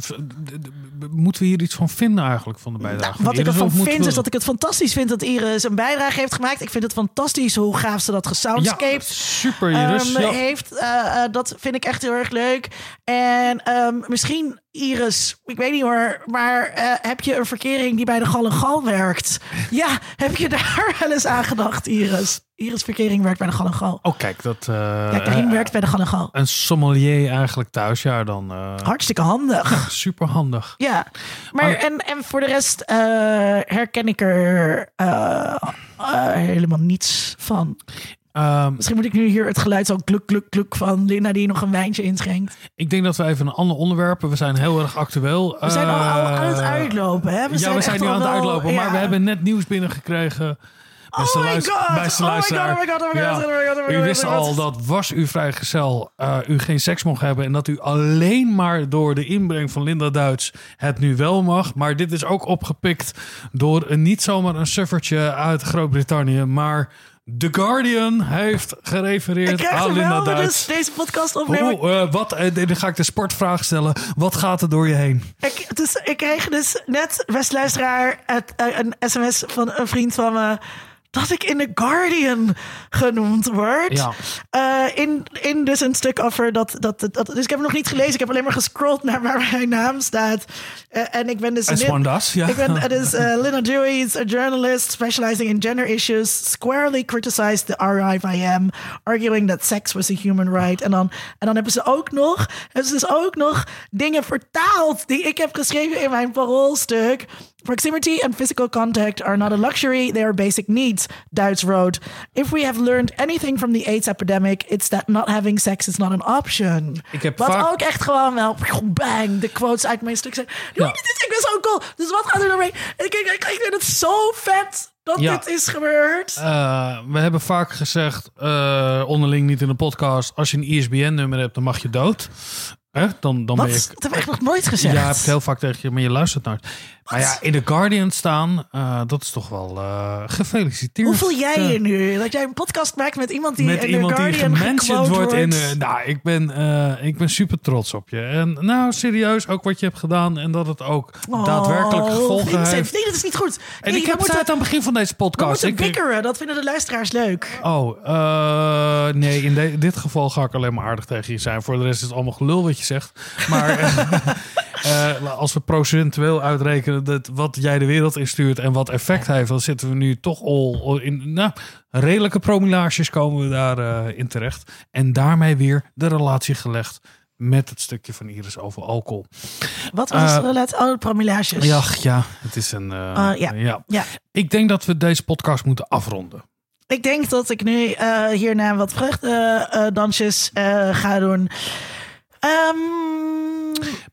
B: moeten we hier iets van vinden eigenlijk van de bijdrage? van
A: wat ik ervan vind
B: we-
A: is dat ik het fantastisch vind dat Iris een bijdrage heeft gemaakt. Ik vind het fantastisch hoe gaaf ze dat gesoundscaped
B: super Iris.
A: ehm,
B: ja.
A: heeft. Eh, dat vind ik echt heel erg leuk. En ehm, misschien Iris, ik weet niet hoor, maar eh, heb je een verkering die bij de Gal en Gal werkt? Ja, heb je daar wel eens aan gedacht, Iris? Iris verkering werkt bij de Gal en Gal.
B: Oh, kijk, dat... eh,
A: Ja, werkt bij de Gal en Gal.
B: Een sommelier eigenlijk thuis, ja, dan... eh,
A: Hartstikke handig.
B: super handig.
A: Ja, maar
B: Oh.
A: en, en voor de rest herken ik er helemaal niets van.
B: Ehm,
A: Misschien moet ik nu hier het geluid zo kluk, kluk, kluk van Linda die nog een wijntje inschenkt.
B: ik denk dat we even een ander onderwerp... We zijn heel erg actueel.
A: We zijn al, al aan het
B: Eh,
A: uitlopen, hè?
B: ja, we zijn nu aan het uitlopen. Maar we hebben net nieuws binnengekregen. Beste
A: Oh my
B: luister-
A: God,
B: beste
A: oh my
B: luisteraar.
A: God, oh my God, oh my
B: Ja,
A: God, oh
B: U wist al dat was u vrijgezel, eh u geen seks mocht hebben... en dat u alleen maar door de inbreng van Linda Duits het nu wel mag. Maar dit is ook opgepikt door een, niet zomaar een suffertje uit Groot-Brittannië... maar The Guardian heeft gerefereerd aan Linda Duits.
A: dus deze podcast opnemen.
B: Eh, wat, eh, dan ga ik de sportvraag stellen. Wat gaat er door je heen?
A: Ik, dus, ik kreeg dus net, beste luisteraar, het, eh, een sms van een vriend van me... dat ik in The Guardian genoemd word.
B: Ja.
A: Eh, in, in dus een stuk over dat, dat, dat... Dus ik heb het nog niet gelezen. Ik heb alleen maar gescrolld naar waar mijn naam staat. Eh, en ik ben dus...
B: As one does, ja.
A: Ik ben dus uh, Lina Dewey, is a journalist specializing in gender issues, squarely criticized the RIVM, arguing that sex was a human right. En dan, en dan hebben ze ook nog, hebben ze dus ook nog dingen vertaald die ik heb geschreven in mijn paroolstuk. Proximity and physical contact are not a luxury, they are basic needs, Duits wrote. If we have learned anything from the AIDS epidemic, it's that not having sex is not an option.
B: Ik heb
A: Wat
B: vaak-
A: ook echt gewoon wel, bang, de quotes uit mijn stuk zijn.
B: Ja.
A: Dit is ik ben zo cool. Dus wat gaat er nou mee? Ik, ik, ik, ik vind het zo vet dat
B: Ja.
A: dit is gebeurd.
B: Eh, we hebben vaak gezegd, eh, onderling niet in de podcast, als je een ISBN-nummer hebt, dan mag je dood. Hè? Dan, dan ben je...
A: Dat heb ik echt nog nooit gezegd.
B: Ja, heb ik heel vaak tegen je, maar je luistert naar. Maar ja, in The Guardian staan, uh, dat is toch wel uh, gefeliciteerd.
A: Hoe voel jij je nu? Dat jij een podcast maakt met iemand die
B: met
A: in
B: iemand
A: The Guardian
B: die gementiond wordt. In,
A: uh,
B: nou, ik ben, ik ben super trots op je. En nou, serieus, ook wat je hebt gedaan. En dat het ook
A: oh,
B: daadwerkelijk gevolgen heeft.
A: Nee, dat is niet goed.
B: En
A: nee,
B: ik heb het aan het begin van deze podcast.
A: We moeten bikkeren, dat vinden de luisteraars leuk.
B: Oh, nee, in de, dit geval ga ik alleen maar aardig tegen je zijn. Voor de rest is het allemaal gelul wat je zegt. Maar uh, als we procentueel uitrekenen dat wat jij de wereld instuurt en wat effect heeft, dan zitten we nu toch al in nou, redelijke promillages komen we daar uh, in terecht. En daarmee weer de relatie gelegd met het stukje van Iris over alcohol.
A: Wat was uh, de relatie? Oh, promillages.
B: Ja, ja, het is een.
A: ja.
B: ja.
A: ja.
B: Ik denk dat we deze podcast moeten afronden.
A: Ik denk dat ik nu hierna wat vreugdedansjes uh, ga doen. Um...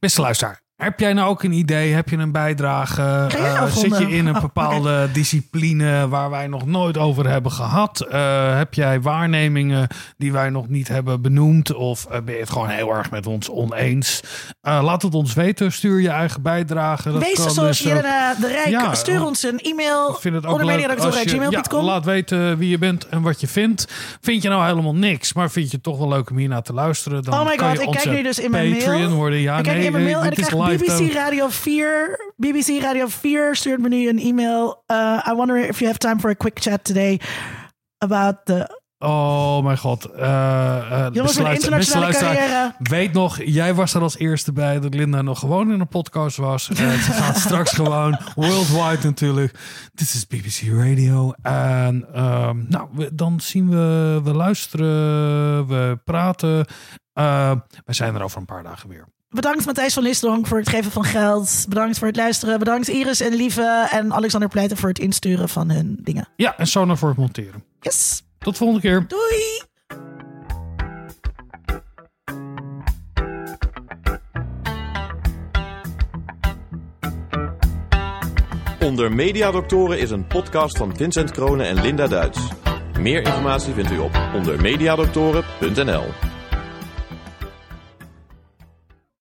B: Beste luisteraar, heb jij nou ook een idee? Heb je een bijdrage?
A: Uh,
B: zit je in een
A: oh,
B: bepaalde
A: okay.
B: discipline waar wij nog nooit over hebben gehad? Uh, heb jij waarnemingen die wij nog niet hebben benoemd? Of uh, ben je het gewoon heel erg met ons oneens? laat het ons weten. Stuur je eigen bijdrage. Dat
A: Wees
B: kan
A: zoals
B: dus
A: Jelena de Rijk.
B: Ja,
A: Stuur ons een e-mail.
B: vind het ook leuk als je, ja, laat weten wie je bent en wat je vindt. Vind je nou helemaal niks, maar vind je het toch wel leuk om hier naar te luisteren? Dan
A: oh my
B: kan
A: god,
B: je
A: ik kijk nu dus in mijn
B: Patreon
A: mail.
B: worden. Ja,
A: ik kijk
B: nee,
A: in mijn mail
B: nee,
A: en ik krijg. BBC Radio 4. BBC Radio 4 stuurt me nu een e-mail. Uh, I wonder if you have time for a quick chat today about the
B: Oh mijn god. Uh, uh,
A: Jongens, een internationale carrière.
B: Weet nog, jij was er als eerste bij dat Linda nog gewoon in een podcast was. Uh, ze gaat straks gewoon worldwide natuurlijk. Dit is BBC Radio. En um, nou, we, dan zien we, we luisteren, we praten. we zijn er over een paar dagen weer.
A: Bedankt Matthijs van Listronk voor het geven van geld. Bedankt voor het luisteren. Bedankt Iris en Lieve en Alexander Pleiten voor het insturen van hun dingen.
B: Ja, en Sona voor het monteren.
A: Yes.
B: Tot volgende keer.
A: Doei.
L: Onder Mediadoktoren is een podcast van Vincent Kronen en Linda Duits. Meer informatie vindt u op ondermediadoktoren.nl.